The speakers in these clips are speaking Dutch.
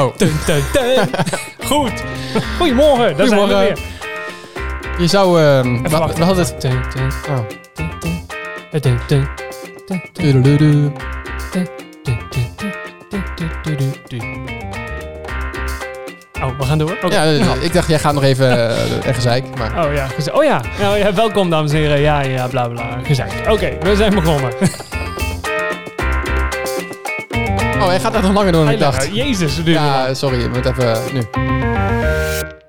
Oh, dun, dun, dun. Goed. Goedemorgen. Daar zijn we Goedemorgen. weer. je zou... ehm, we, wachten. we hadden het... Dun, dun, Oh. dun, dun, dun, dun, dun, dun, dun, Tudududu. dun, dun, dun, dun, dun, dun, dun, dun, dun. Oh, we gaan door? Oké. Ja, eh, ik dacht, jij gaat nog even echt gezeik. Maar Oh ja, geze- oh ja. Nou, ja, welkom dames en heren. Ja, ja, bla bla. Gezeik. Oké, we zijn begonnen. Oh, hij gaat echt nog langer door dan ik dacht. Jezus, lang. Ja, sorry. Ik moet even... Nu.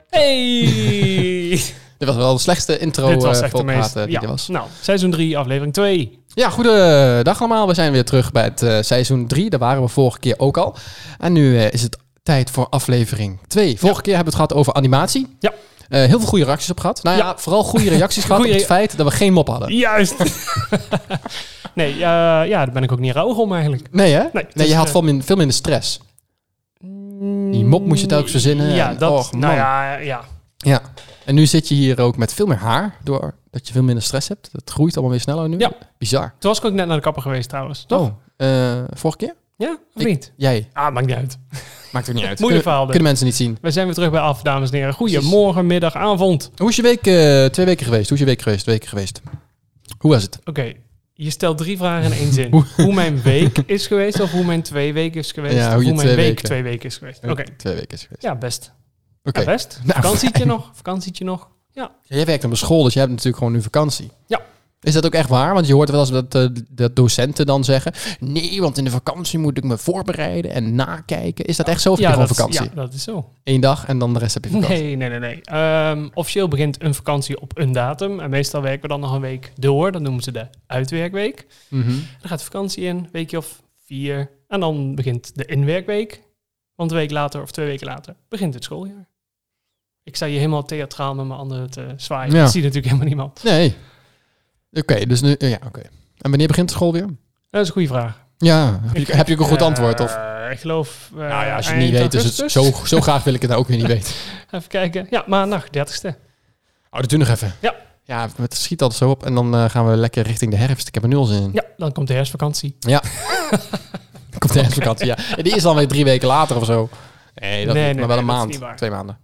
Hey! Dit was wel de slechtste intro Dit was eh, echt de volpraten meest... die Ja, er was. nou, seizoen 3, aflevering 2. Ja, goedendag allemaal. We zijn weer terug bij het eh, seizoen 3. Daar waren we vorige keer ook al. En nu eh, is het tijd voor aflevering 2. Vorige keer hebben we het gehad over animatie. Ja. Heel veel goede reacties op gehad. Nou ja, Ja. vooral goede reacties gehad Goeie op het feit dat we geen mop hadden. Juist! nee, eh, ja, daar ben ik ook niet rauw om eigenlijk. Nee hè? Nee, je had eh, veel, min- veel minder stress. Die mop moest je telkens verzinnen Ja, en- dat... och, nou ja, ja. Ja. En nu zit je hier ook met veel meer haar. Doordat je veel minder stress hebt. Het groeit allemaal weer sneller nu. Ja. Bizar. Toen was ik ook net naar de kapper geweest trouwens, toch? Oh, eh, vorige keer? Ja, of Ik- niet? Jij. Ah, maakt niet uit. Maakt ook niet uit. Moeilijk verhaal kunnen mensen niet zien. We zijn weer terug bij af, dames en heren. Goedemorgen, middag, avond. Hoe is je week? twee weken geweest. Hoe is je week geweest? Twee weken geweest. Hoe was het? Oké, je stelt drie vragen in één zin. Hoe- mijn week is geweest of hoe mijn twee weken is geweest. Ja, hoe mijn twee week weken. twee weken is geweest. Oké, Twee weken is geweest. ja, best. Oké. Ja, best. Nou, Vakantietje nog, vakantietje nog. Ja. Ja, jij werkt op een school, dus je hebt natuurlijk gewoon nu vakantie. Ja. Is dat ook echt waar? Want je hoort wel eens dat, eh, dat docenten dan zeggen... Nee, want in de vakantie moet ik me voorbereiden en nakijken. Is dat echt zo? Of heb je ja, gewoon dat, vakantie? ja, dat is zo. Eén dag en dan de rest heb je vakantie? Nee, nee, nee. nee. Ehm, officieel begint een vakantie op een datum. En meestal werken we dan nog een week door. Dan noemen ze de uitwerkweek. Mhm. Dan gaat de vakantie in, weekje of vier. En dan begint de inwerkweek. Want een week later of twee weken later begint het schooljaar. Ik sta hier helemaal theatraal met mijn handen te zwaaien. Ja. Dat ziet natuurlijk helemaal niemand. Nee. Oké, dus nu... Ja, oké. En wanneer begint de school weer? Dat is een goede vraag. Ja, heb je, Ik- heb je ook een goed Eh, antwoord? Of? ik geloof... eh, Nou ja, als je het niet weet, is het zo, zo graag wil ik het nou ook weer niet weten. Even kijken. Ja, maandag, 30ste. Oh, dat doe nog even. Ja. Ja, het schiet altijd zo op. En dan eh, gaan we lekker richting de herfst. Ik heb er nul zin in. Ja, dan komt de herfstvakantie. Dan komt de herfstvakantie, ja. En die is dan weer drie weken later of zo. Nee, dat Nee, niet, nee, maar wel nee, een is maand. Twee maanden.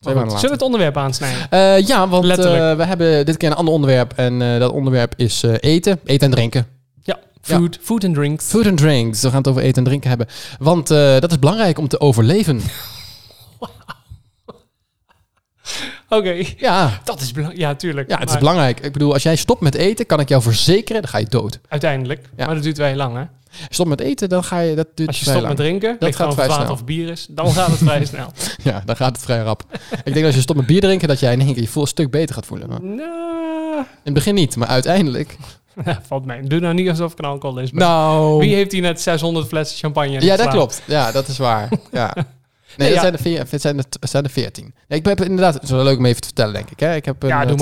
Zullen we het onderwerp aansnijden? Eh, ja, want eh, we hebben dit keer een ander onderwerp. En eh, dat onderwerp is eten. Eten en drinken. Ja, food, food and drinks. Food and drinks. We gaan het over eten en drinken hebben. Want dat is belangrijk om te overleven. Oké, Ja, dat is belangrijk. Ja, tuurlijk. ja het is belangrijk. Ik bedoel, als jij stopt met eten, kan ik jou verzekeren, dan ga je dood. Uiteindelijk. Ja. Maar dat duurt wel heel lang, hè? Stop met eten, dan ga je... Dat duurt Als je stopt met drinken, Dat gaat vrij water snel. of bier is, dan gaat het vrij snel. Ja, dan gaat het vrij rap. ik denk als je stopt met bier drinken, dat jij in één keer je voel een stuk beter gaat voelen. In nou, het begin niet, maar uiteindelijk... valt mij. Doe nou niet alsof ik een alcoholist ben. Nou... Wie heeft hier net 600 flessen champagne Ja, dat klopt. Ja, dat is waar. Ja. Nee, Nee, dat ja. zijn er veer- het zijn het zijn er veertien. Nee, ik heb inderdaad, het is wel leuk om even te vertellen, denk ik. Hè? Ik heb een Ja, doe eh,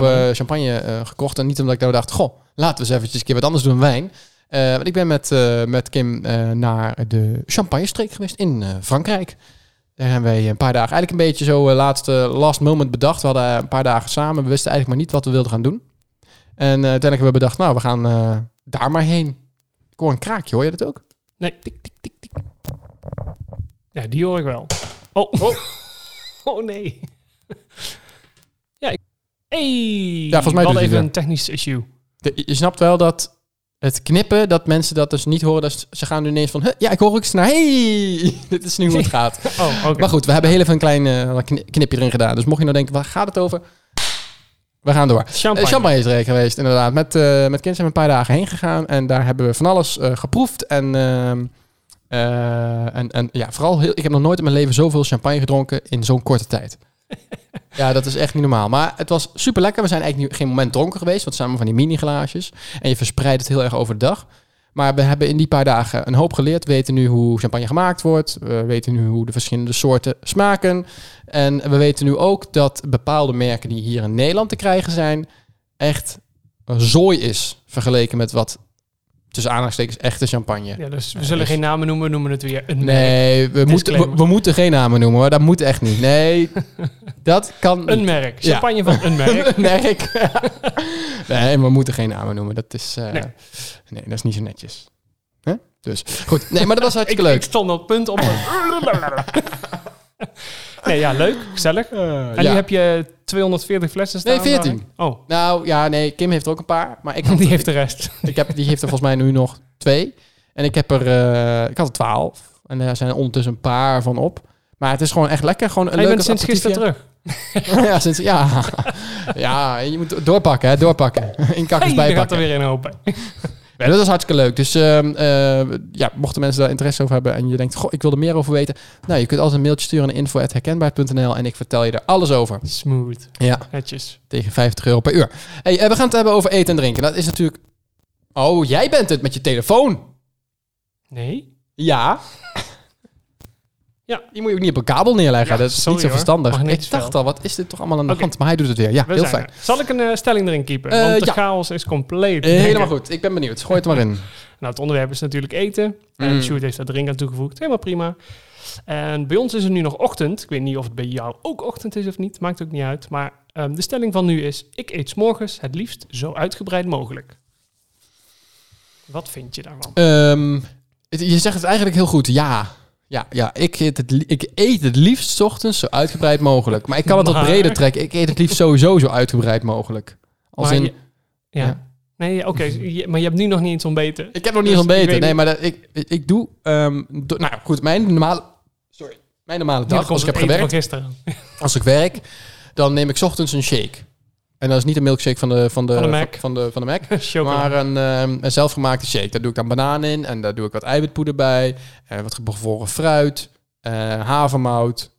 maar. eh, champagne eh, gekocht. En niet omdat ik nou dacht, goh, laten we eens eventjes een keer wat anders doen wijn. Eh, ik ben met, eh, met Kim eh, naar de champagne-streek geweest in Frankrijk. Daar hebben wij een paar dagen, eigenlijk een beetje zo laatste last moment bedacht. We hadden een paar dagen samen. We wisten eigenlijk maar niet wat we wilden gaan doen. En uiteindelijk hebben we bedacht, nou, we gaan daar maar heen. Ik hoor een kraakje, hoor je dat ook? Nee. Tik, tik, tik, tik. Ja, die hoor ik wel. Oh. Oh, nee. ja, ik... Hey. Ja, volgens mij We hadden even een technisch issue. De- je snapt wel dat het knippen, dat mensen dat dus niet horen. Dus ze gaan nu ineens van, "Huh, ja, ik hoor ook naar, hey, dit is nu hoe het gaat. Oh. Maar goed, we hebben heel even een klein eh, kni- knipje erin gedaan. Dus mocht je nou denken, waar gaat het over? We gaan door. Champagne. Eh, Champagne is er geweest, inderdaad. Met, eh met kind zijn we een paar dagen heen gegaan. En daar hebben we van alles geproefd. En, ehm, eh, en, en ja, vooral, heel, ik heb nog nooit in mijn leven zoveel champagne gedronken in zo'n korte tijd. ja, dat is echt niet normaal. Maar het was super lekker. We zijn eigenlijk nu geen moment dronken geweest. Want allemaal van die mini-glaasjes. En je verspreidt het heel erg over de dag. Maar we hebben in die paar dagen een hoop geleerd. We weten nu hoe champagne gemaakt wordt. We weten nu hoe de verschillende soorten smaken. En we weten nu ook dat bepaalde merken die hier in Nederland te krijgen zijn, echt een zooi is vergeleken met wat tussen aanhalingstekens echte champagne. Ja, dus we zullen dus- geen namen noemen, we noemen het weer een merk. Nee, we moeten, we, moeten geen namen noemen hoor. Dat moet echt niet. Nee, dat kan Een merk. Ja. Champagne van een merk. Een merk. nee, we moeten geen namen noemen. Dat is... eh, Nee. nee. dat is niet zo netjes. Dus goed. Nee, maar dat was Ik, hartstikke ik leuk. stond op punt om... nee, ja, leuk. Gezellig. En nu ja. heb je 240 flessen staan. Nee, 14. zag ik. Oh, Nou ja, nee, Kim heeft er ook een paar. Maar ik, had, die heeft de rest. ik heb, die heeft er volgens mij nu nog twee. En ik heb er, eh, ik had er twaalf. En daar zijn ondertussen een paar van op. Maar het is gewoon echt lekker. Gewoon een En je bent sinds gisteren terug. ja, sinds, ja. ja, je moet doorpakken, hè, doorpakken. In kakkers Hey, er gaat er bijpakken. weer in een Ja, dat is hartstikke leuk. Dus ehm, eh, ja, mochten mensen daar interesse over hebben en je denkt, goh, ik wil er meer over weten. Nou, je kunt altijd een mailtje sturen naar info.herkenbaar.nl en ik vertel je er alles over. Smooth. Ja, Netjes. tegen 50 euro per uur. Hey, eh, we gaan het hebben over eten en drinken. Dat is natuurlijk... Oh, jij bent het met je telefoon. Nee? Ja. Ja. Die moet je ook niet op een kabel neerleggen. Ja, dat is sorry niet zo hoor. verstandig. Ik dacht al, wat is dit toch allemaal aan de hand? Maar hij doet het weer. Ja, We heel fijn. er. Zal ik een eh, stelling erin keepen? Eh, Want de ja. chaos is compleet. Eh, helemaal goed. Ik ben benieuwd. Gooi het maar in. Nou, het onderwerp is natuurlijk eten. Mm. En Sjoerd heeft daar drinken aan toegevoegd. Helemaal prima. En bij ons is het nu nog ochtend. Ik weet niet of het bij jou ook ochtend is of niet. Maakt ook niet uit. Maar ehm, de stelling van nu is... Ik eet 's morgens het liefst zo uitgebreid mogelijk. Wat vind je daarvan? Ehm, het- je zegt het eigenlijk heel goed. Ja. Ja, ja ik, eet het, ik eet het liefst 's ochtends zo uitgebreid mogelijk. Maar ik kan het wat Maar- breder trekken. Ik eet het liefst sowieso zo uitgebreid mogelijk. Als Maar in, je- ja. ja. Nee, oké. je- maar je hebt nu nog niet eens ontbeten. Ik heb nog niet Dus eens ontbeten. ik weet Nee, niet- maar dat, ik, ik doe... ehm, do- nou goed, mijn normale... Sorry. Mijn normale Nu dag, komt als ik heb het eten gewerkt, van gisteren. als ik werk, dan neem ik 's ochtends een shake. En dat is niet een milkshake van de, van de, Van de Mac. Van de, van de Mac. Maar een, ehm, een zelfgemaakte shake. Daar doe ik dan banaan in en daar doe ik wat eiwitpoeder bij. En wat bevroren fruit. eh, havermout.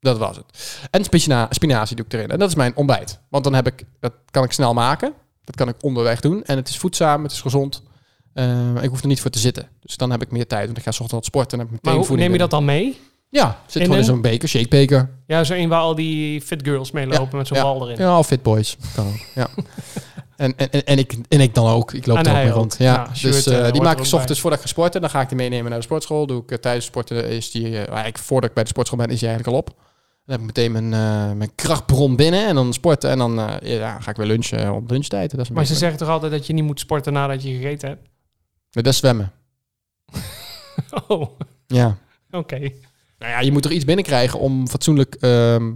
Dat was het. En spina spinazie doe ik erin. En dat is mijn ontbijt. Want dan heb ik, dat kan ik snel maken. Dat kan ik onderweg doen. En het is voedzaam, het is gezond. Eh, ik hoef er niet voor te zitten. Dus dan heb ik meer tijd. Want ik ga ochtends wat sporten en heb meteen maar hoe, voeding neem je dat dan mee? Ja, zit gewoon in zo'n beker, shakebeker. Ja, zo een waar al die fit girls mee lopen met zo'n ja. bal erin. Ja, fit boys. Kan ook. Ja. en, en, en, en ik, en ik dan ook. Ik loop er ook mee rond. Ja, dus eh, eh, die maak ik ochtends voordat ik ga sporten. Dan ga ik die meenemen naar de sportschool. Doe ik eh, tijdens sporten is die eigenlijk voordat ik bij de sportschool ben is die eigenlijk al op. Dan heb ik meteen mijn, mijn krachtbron binnen en dan sporten en dan ja, ga ik weer lunchen op lunchtijd. Dat is Maar ze zeggen toch altijd dat je niet moet sporten nadat je gegeten hebt? Dat is zwemmen. Oh, oké. Ja. Nou ja, je moet er iets binnenkrijgen om fatsoenlijk ehm,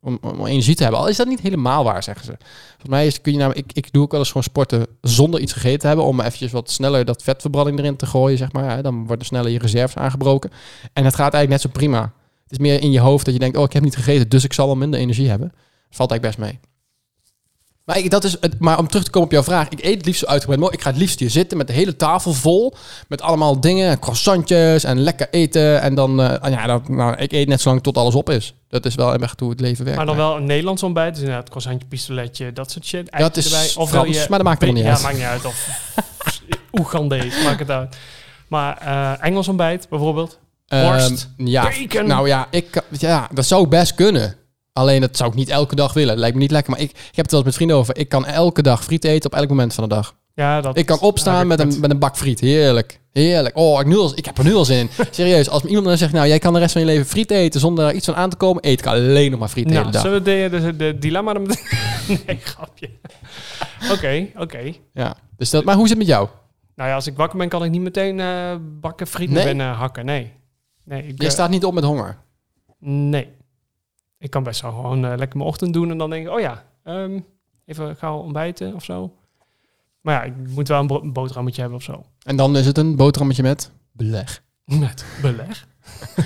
om, om energie te hebben. Al is dat niet helemaal waar, zeggen ze. Volgens mij is, kun je namelijk, ik, ik doe ook wel eens gewoon sporten zonder iets gegeten te hebben, om eventjes wat sneller dat vetverbranding erin te gooien, zeg maar. Dan worden sneller je reserves aangebroken. En het gaat eigenlijk net zo prima. Het is meer in je hoofd dat je denkt, oh, ik heb niet gegeten, dus ik zal wel minder energie hebben. Valt eigenlijk best mee. Maar, ik, dat is het, maar om terug te komen op jouw vraag. Ik eet het liefst zo uitgebreid mogelijk. Ik ga het liefst hier zitten met de hele tafel vol. Met allemaal dingen, croissantjes en lekker eten. En dan, eh, ja, dan, nou, ik eet net zolang tot alles op is. Dat is wel echt hoe het leven werkt. Maar dan wel een Nederlands ontbijt. Dus inderdaad, croissantje, pistoletje, dat soort shit. Ja, het Eitjes is erbij. Of Frans, je... maar dat maakt er niet ja, uit. maakt niet uit. Of Oegandees, maakt het uit. Maar eh, Engels ontbijt bijvoorbeeld. Ehm, worst, ja, bacon. Nou ja, ik, ja, dat zou best kunnen. Alleen dat zou ik niet elke dag willen. Dat lijkt me niet lekker. Maar ik, ik heb het wel eens met vrienden over. Ik kan elke dag friet eten op elk moment van de dag. Ja, dat Ik kan opstaan met een, met een bak friet. Heerlijk. Heerlijk. Oh, ik, nu al, ik heb er nu al zin in. Serieus, als iemand dan zegt, nou, jij kan de rest van je leven friet eten zonder er iets van aan te komen, eet ik alleen nog maar friet de Nou, hele dag. zullen we de, de, de dilemma nee, grapje. Oké, oké. Ja. Dus dat, maar hoe zit het met jou? Nou ja, als ik wakker ben, kan ik niet meteen eh, bakken friet Nee? binnen hakken. Nee. Nee, ik, Jij eh, staat niet op met honger. nee. Ik kan best wel gewoon eh, lekker mijn ochtend doen en dan denk ik, oh ja, ehm, even gauw ontbijten of zo. Maar ja, ik moet wel een boterhammetje hebben of zo. En dan is het een boterhammetje met beleg. Met beleg.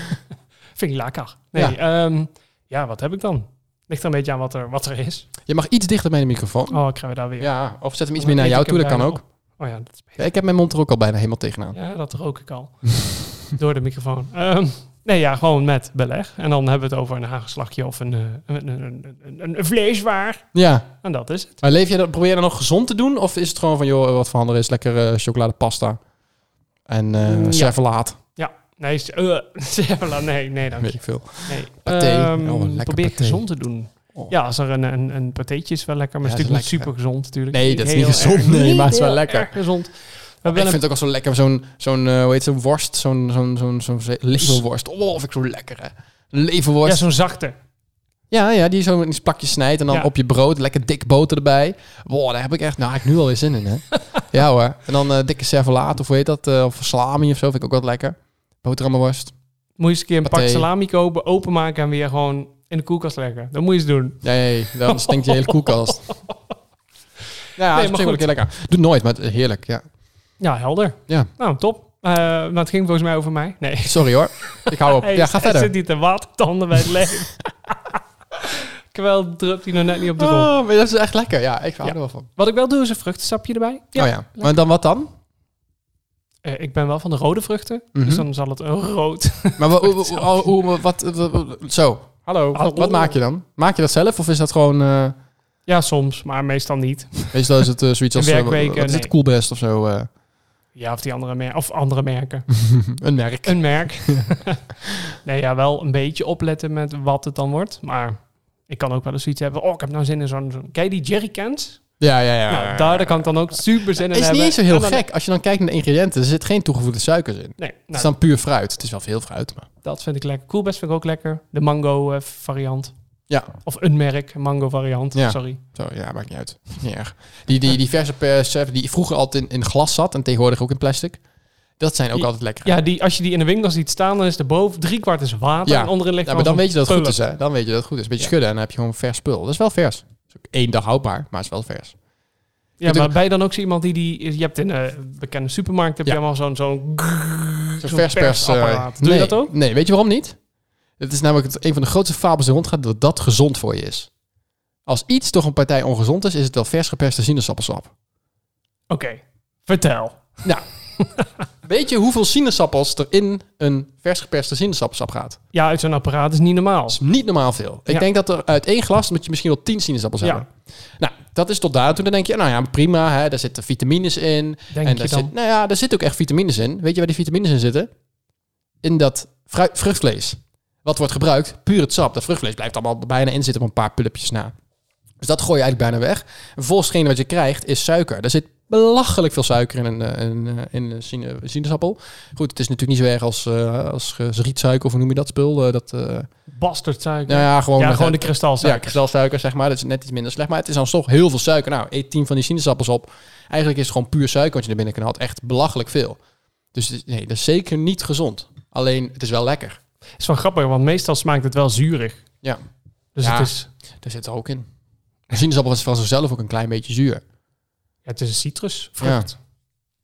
Vind ik lekker. Nee, ja. ja, wat heb ik dan? Ligt er een beetje aan wat er, wat er is. Je mag iets dichter bij de microfoon. Oh, ik krijg we daar weer. Ja, of zet hem iets meer naar jou toe, dat kan ook. op. Oh ja, dat is beter. Ja, ik heb mijn mond er ook al bijna helemaal tegenaan. Ja, dat rook ik al. Door de microfoon. Ehm, nee, ja, gewoon met beleg. En dan hebben we het over een hagelslagje of een, eh, een, een, een, een, vleeswaar. Ja, En dat is het. maar leef je dat, probeer je dat nog gezond te doen? Of is het gewoon van, joh, wat voor handen is lekker eh, chocoladepasta en Mm, ja. servelaat? Nee, Sevela, nee, nee, dank Weet je. veel. Nee. Ehm, Oh, probeer paté. gezond te doen. Oh. Ja, als er een, een, een patéetje is wel lekker, maar Ja, het is natuurlijk niet super gezond natuurlijk. Nee, dat is niet gezond, nee, maar het is wel lekker. gezond. Ik vind een, het ook al zo lekker, zo'n, zo'n eh, hoe heet zo'n worst, zo'n, zo'n, zo'n, zo'n leverworst. Oh, vind ik zo lekker, hè. Een leverworst. ja, zo'n zachte. Ja, ja, die zo in plakjes snijdt en dan Ja. op je brood, lekker dik boter erbij. Wow, daar heb ik echt, nou, heb ik nu alweer zin in, hè. ja hoor. En dan eh, dikke servolaat, of hoe heet dat, eh, of salami of zo, vind ik ook wel lekker. Boterhammenworst. Moet je eens een keer een Paté. pak salami kopen, openmaken en weer gewoon in de koelkast leggen. Dat moet je eens doen. Nee, dan stinkt je hele koelkast. Ja, Nee, dat is een lekker. Doe nooit, maar heerlijk, ja. Ja, helder. Ja. Nou, top. Eh nou, het ging volgens mij over mij. Nee. Sorry hoor. Ik hou op. Ja, ga verder. zit niet te watertanden bij het leven. Terwijl drupt hij nog net niet op de grond. Oh, maar dat is echt lekker. Ja, ik hou Ja. er wel van. Wat ik wel doe is een vruchtensapje erbij. oh ja. Maar dan wat dan? Eh, ik ben wel van de rode vruchten. Mhm. Dus dan zal het een rood. Maar wa- hoe- wat, Zo. Hallo. Wat, maak je dan? Maak je dat zelf of is dat gewoon... eh ja, soms, maar meestal niet. meestal is het zoiets als... Werkweken, wat is het? nee. Coolbest of zo? Ja, of die andere, mer of andere merken. een merk. Een merk. nee, ja, wel een beetje opletten met wat het dan wordt. Maar ik kan ook wel eens zoiets hebben. Oh, ik heb nou zin in zo'n... ken je die jerrycans? Ja, ja, ja. nou, daar, kan ik dan ook super zin in is niet hebben. eens zo heel dan- gek. Als je dan kijkt naar de ingrediënten, er zit geen toegevoegde suikers in. Nee, Het nou, is dan puur fruit. Het is wel veel fruit, maar... dat vind ik lekker. Coolbest vind ik ook lekker. De mango eh, variant. Ja, Of een merk, mango variant. Ja. Sorry. zo, ja, maakt niet uit. Niet erg. Die, die, die verse pers eh, die vroeger altijd in, in glas zat en tegenwoordig ook in plastic. Dat zijn ook altijd lekker. Ja, die, als je die in de winkel ziet staan, dan is er boven drie kwart is water Ja. en onderin ligt Ja, maar dan weet je dat het goed is, hè? Dan weet je dat het goed is. Een beetje Ja. schudden en dan heb je gewoon vers spul. Dat is wel vers. Dat is ook één dag houdbaar, maar het is wel vers. Ja, maar ben je dan ook zo iemand die die... Je hebt in een bekende supermarkt heb je allemaal zo'n zo'n zo'n vers pers... eh. Doe nee, je dat ook? Nee, weet je waarom niet? Het is namelijk het, een van de grootste fabels die rondgaat dat dat gezond voor je is. Als iets toch een partij ongezond is, is het wel vers geperste sinaasappelsap. Oké, vertel. Weet je hoeveel sinaasappels er in een vers geperste sinaasappelsap gaat? Ja, uit zo'n apparaat is niet normaal. Is niet normaal veel. Ik Ja. denk dat er uit één glas moet je misschien wel tien sinaasappels Ja. hebben. Nou, dat is tot daar toe. Dan denk je, nou ja, prima, hè, daar zitten vitamines in. Denk en je daar dan? zit, nou ja, daar zitten ook echt vitamines in. Weet je waar die vitamines in zitten? In dat vruchtvlees. Wat wordt gebruikt? Puur het sap. Dat vruchtvlees blijft allemaal bijna in zitten op een paar pulpjes na. Dus dat gooi je eigenlijk bijna weg. Vervolgens hetgene wat je krijgt is suiker. Er zit belachelijk veel suiker in een, eh, in, eh, in een sinaasappel. Goed, het is natuurlijk niet zo erg als, eh, als rietsuiker of hoe noem je dat spul? Eh, dat, eh, Bastardsuiker. nou ja, gewoon, ja, gewoon de ja, kristalsuiker. kristalsuiker, zeg maar. Dat is net iets minder slecht. Maar het is dan toch heel veel suiker. Nou, eet 10 van die sinaasappels op. Eigenlijk is het gewoon puur suiker wat je er binnen kan halen. Echt belachelijk veel. Dus nee, dat is zeker niet gezond. Alleen, het is wel lekker. Is wel grappig, want meestal smaakt het wel zuurig. Ja. Dus Ja. het, is, Daar zit er ook in. Sinaasappel is van zichzelf ook een klein beetje zuur. ja, het is een citrusvrucht.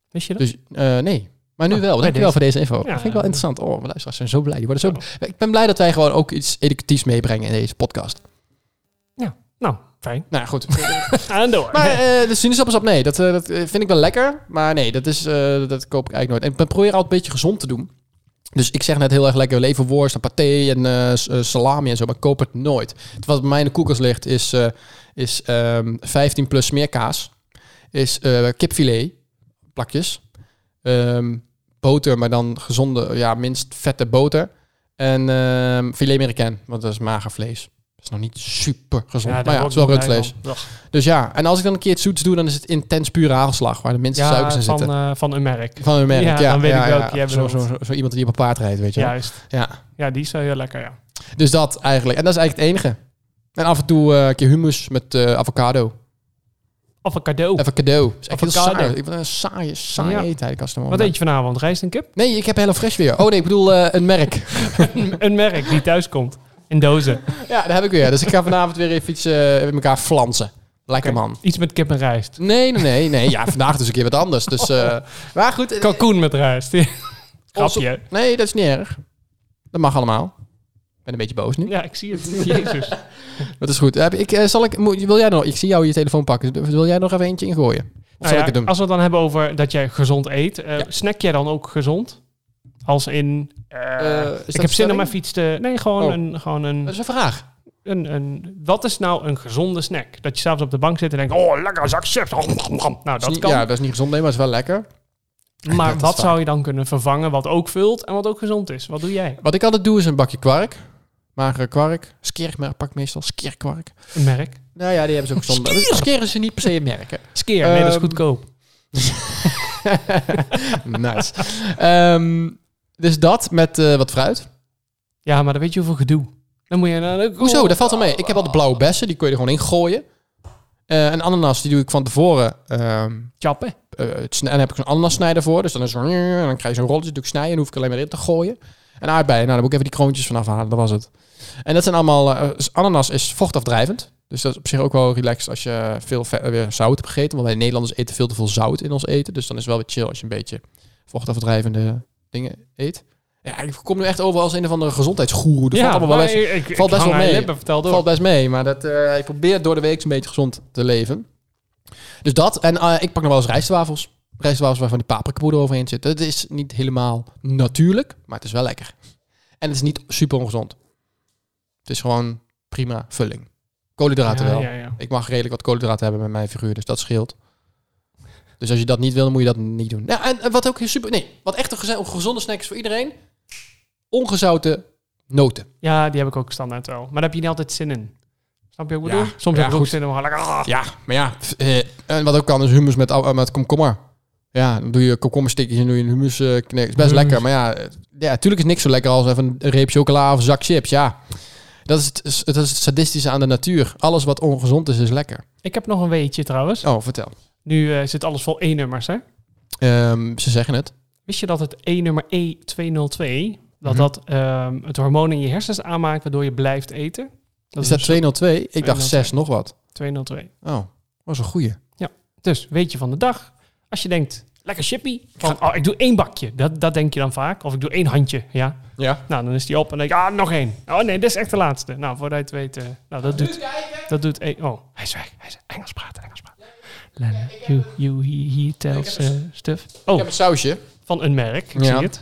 Wist je dat? Dus eh, nee. Maar nu Oh, wel. bij Dankjewel deze. voor deze info. Ja. dat vind ik wel interessant. Oh, mijn luisteraars zijn zo blij. Die worden zo... Ik ben blij dat wij gewoon ook iets educatiefs meebrengen in deze podcast. nou, fijn. Nou goed. En door. Maar eh, de sinaasappelsap, nee, dat, eh, dat vind ik wel lekker. Maar nee, dat, is, dat koop ik eigenlijk nooit. En ik ben- probeer altijd een beetje gezond te doen. Dus ik zeg net heel erg lekker leverworst en paté en eh, eh, salami en zo, maar ik koop het nooit. Wat bij mij in de koelkast ligt is, eh, is ehm 15 plus smeerkaas. Is eh, kipfilet, plakjes. Ehm, boter, maar dan gezonde, ja, minst vette boter. En ehm filet americain, want dat is mager vlees. Is nog niet super gezond, maar ja, het is wel rundvlees. Dus ja, en als ik dan een keer iets zoets doe, dan is het intens pure hagelslag, waar de minste Ja, suikers in van, zitten. eh, van een merk. Van een merk, Ja, ja. dan weet ja, ik ja. welke je Zo, zo, zo, zo iemand die op een paard rijdt, weet je. Juist. Ja. Ja, die is wel heel lekker, ja. Dus dat eigenlijk. En dat is eigenlijk het enige. En af en toe eh, een keer hummus met eh, avocado. Avocado. Even cadeau. Dat is echt heel Avocado. saai. Ik ben een saaie, saaie Ja. eigenlijk als het Wat eet je vanavond? Rijst en kip? Nee, ik heb Hello Fresh weer. Oh nee, ik bedoel eh, een merk. een merk die thuis komt. In dozen. ja, dat heb ik weer. Dus ik ga vanavond weer even iets eh, met elkaar flansen. Lekker man. Iets met kip en rijst. Nee, nee, nee. nee. Ja, vandaag dus een keer wat anders. Dus, eh, maar goed. eh, Kalkoen met rijst. Grapje. Nee, dat is niet erg. Dat mag allemaal. Ik ben een beetje boos nu. Ja, ik zie het. Jezus. Dat is goed. Heb ik, zal ik, moet- wil jij nog, ik zie jou je telefoon pakken. Wil jij nog even eentje ingooien? Of Nou zal ja, ik het doen? Als we het dan hebben over dat jij gezond eet. Ja. Snack jij dan ook gezond? Als in... eh, Eh, dat ik heb zin om iets te... Nee, gewoon, Oh. een, gewoon Dat een, is een vraag. een, een... Wat is nou een gezonde snack? Dat je s'avonds op de bank zit en denkt... Oh, lekker, zak chips. Nou, Dat dat niet- kan. Ja, dat is niet gezond, nee, maar het is wel lekker. maar dat wat zou je dan kunnen vervangen wat ook vult en wat ook gezond is? Wat doe jij? Wat ik altijd doe is een bakje kwark. Magere kwark. Skeer pak ik meestal. Skeerkwark. Een merk? Nou ja, die hebben ze ook gezond. Skeer? Skeer is niet per se een merk, hè. Skeer. Nee, dat is Ehm, goedkoop. nice. Ehm, dus dat met eh, wat fruit. Ja, maar dan weet je hoeveel gedoe. Dan moet je naar de Hoezo? Dat valt wel mee. Ik heb al de blauwe bessen, die kun je er gewoon in gooien. Eh en ananas, die doe ik van tevoren. ehm chappen. eh, het en dan heb ik zo'n ananassnijder voor. Dus dan, is en dan krijg je zo'n rolletje, doe ik snijden. En hoef ik alleen maar in te gooien. En aardbeien, nou, dan moet ik even die kroontjes vanaf halen. Dat was het. En dat zijn allemaal... eh, dus ananas is vochtafdrijvend. Dus dat is op zich ook wel relaxed als je veel ve- eh, weer zout hebt gegeten. Want wij Nederlanders eten veel te veel zout in ons eten. Dus dan is het wel weer chill als je een beetje vochtafdrijvende dingen eet. Ja, ik kom nu echt over als een of andere gezondheidsgoeroe. Dat valt allemaal wel best, ik, ik, valt best wel mee. lippen, valt best mee. Maar dat, eh, ik probeer door de week een beetje gezond te leven. Dus dat. En eh, ik pak nog wel eens rijstwafels. Rijstwafels waarvan die paprikapoeder overheen zit. Dat is niet helemaal natuurlijk, maar het is wel lekker. En het is niet super ongezond. Het is gewoon prima vulling. Koolhydraten ja, wel. ja, ja. Ik mag redelijk wat koolhydraten hebben met mijn figuur, dus dat scheelt. Dus als je dat niet wil, dan moet je dat niet doen. Ja, en, en wat ook super... Nee, wat echt een gezonde snack is voor iedereen. Ongezouten noten. Ja, die heb ik ook standaard wel. Maar daar heb je niet altijd zin in. Snap je wat ik Ja, bedoel? Soms ja, heb ik ook zin in om gewoon lekker... ah. Ja, maar ja. eh, en wat ook kan is hummus met, au- met komkommer. Ja, dan doe je komkommerstikjes en doe je een hummus eh knik. is best Hummus. lekker. Maar ja, eh, ja, natuurlijk is niks zo lekker als even een reep chocola of een zak chips. Ja, dat is het, is- dat is het sadistische aan de natuur. Alles wat ongezond is, is lekker. Ik heb nog een weetje trouwens. Oh, vertel. Nu eh, zit alles vol E-nummers, hè? Ehm, ze zeggen het. Wist je dat het E-nummer E202... dat Mhm. dat ehm, het hormoon in je hersens aanmaakt... waardoor je blijft eten? is dat dus 202? Ik dacht 202. 6 nog wat. 202. Oh, was een goeie. Dus weetje van de dag. Als je denkt, lekker chippy. Van, oh, ik doe één bakje. Dat, dat denk je dan vaak. Of ik doe één handje. Ja. Ja. Nou, dan is die op en dan denk ik, ah, nog één. Oh nee, dit is echt de laatste. Nou, voordat je het weet, eh, nou, dat doet, dat doet één. Oh, hij is weg. Hij is Engels praten, Engels praten. Lennon, you, you, he, he tells eh, stuff. Ik Oh, heb een sausje. van een merk. Ik Ja. zie het.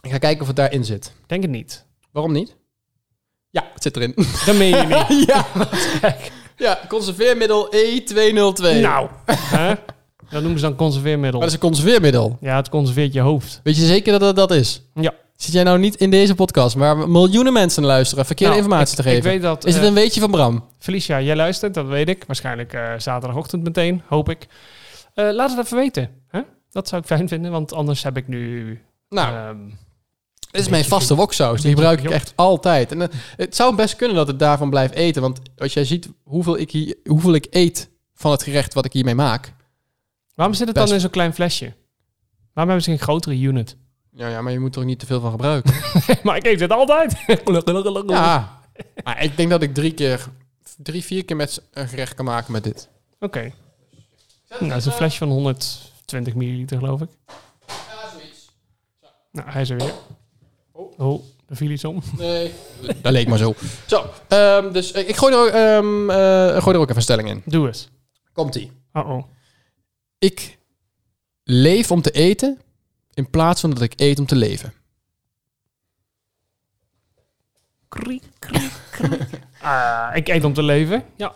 Ik ga kijken of het daarin zit. Denk het niet. Waarom niet? Ja, het zit erin. Dat meen je niet. ja. ja, conserveermiddel E202. nou, hè? Dat noemen ze dan conserveermiddel. Maar dat is een conserveermiddel. Ja, het conserveert je hoofd. Weet je zeker dat het dat is? Ja. Zit jij nou niet in deze podcast, waar miljoenen mensen luisteren, verkeerde Nou, informatie ik- te geven? Ik weet dat... is het eh, een weetje van Bram? Felicia, jij luistert, dat weet ik. Waarschijnlijk eh, zaterdagochtend meteen, hoop ik. Eh, laat het even weten. Dat zou ik fijn vinden, want anders heb ik nu... Nou, ehm, dit is mijn vaste woksaus. Die gebruik ik echt altijd. En het zou best kunnen dat het daarvan blijft eten. Want als jij ziet hoeveel ik, hier, hoeveel ik eet van het gerecht wat ik hiermee maak. Waarom zit het best- dan in zo'n klein flesje? Waarom hebben ze geen grotere unit? Ja, ja maar je moet er ook niet te veel van gebruiken. maar ik eet het altijd. ja, maar ik denk dat ik drie keer, drie, vier keer met een gerecht kan maken met dit. Oké. Nou, dat is een flesje van 120 milliliter, geloof ik. Nou, hij is er weer. Oh, er viel iets om. Nee. Dat leek maar zo. Zo, ehm, dus eh, ik gooi er, ook, ehm, eh, gooi er ook even een stelling in. Doe eens. Komt-ie. Uh-oh. Ik leef om te eten in plaats van dat ik eet om te leven. Kriek, kriek, kriek. Ah, ik eet om te leven. Ja.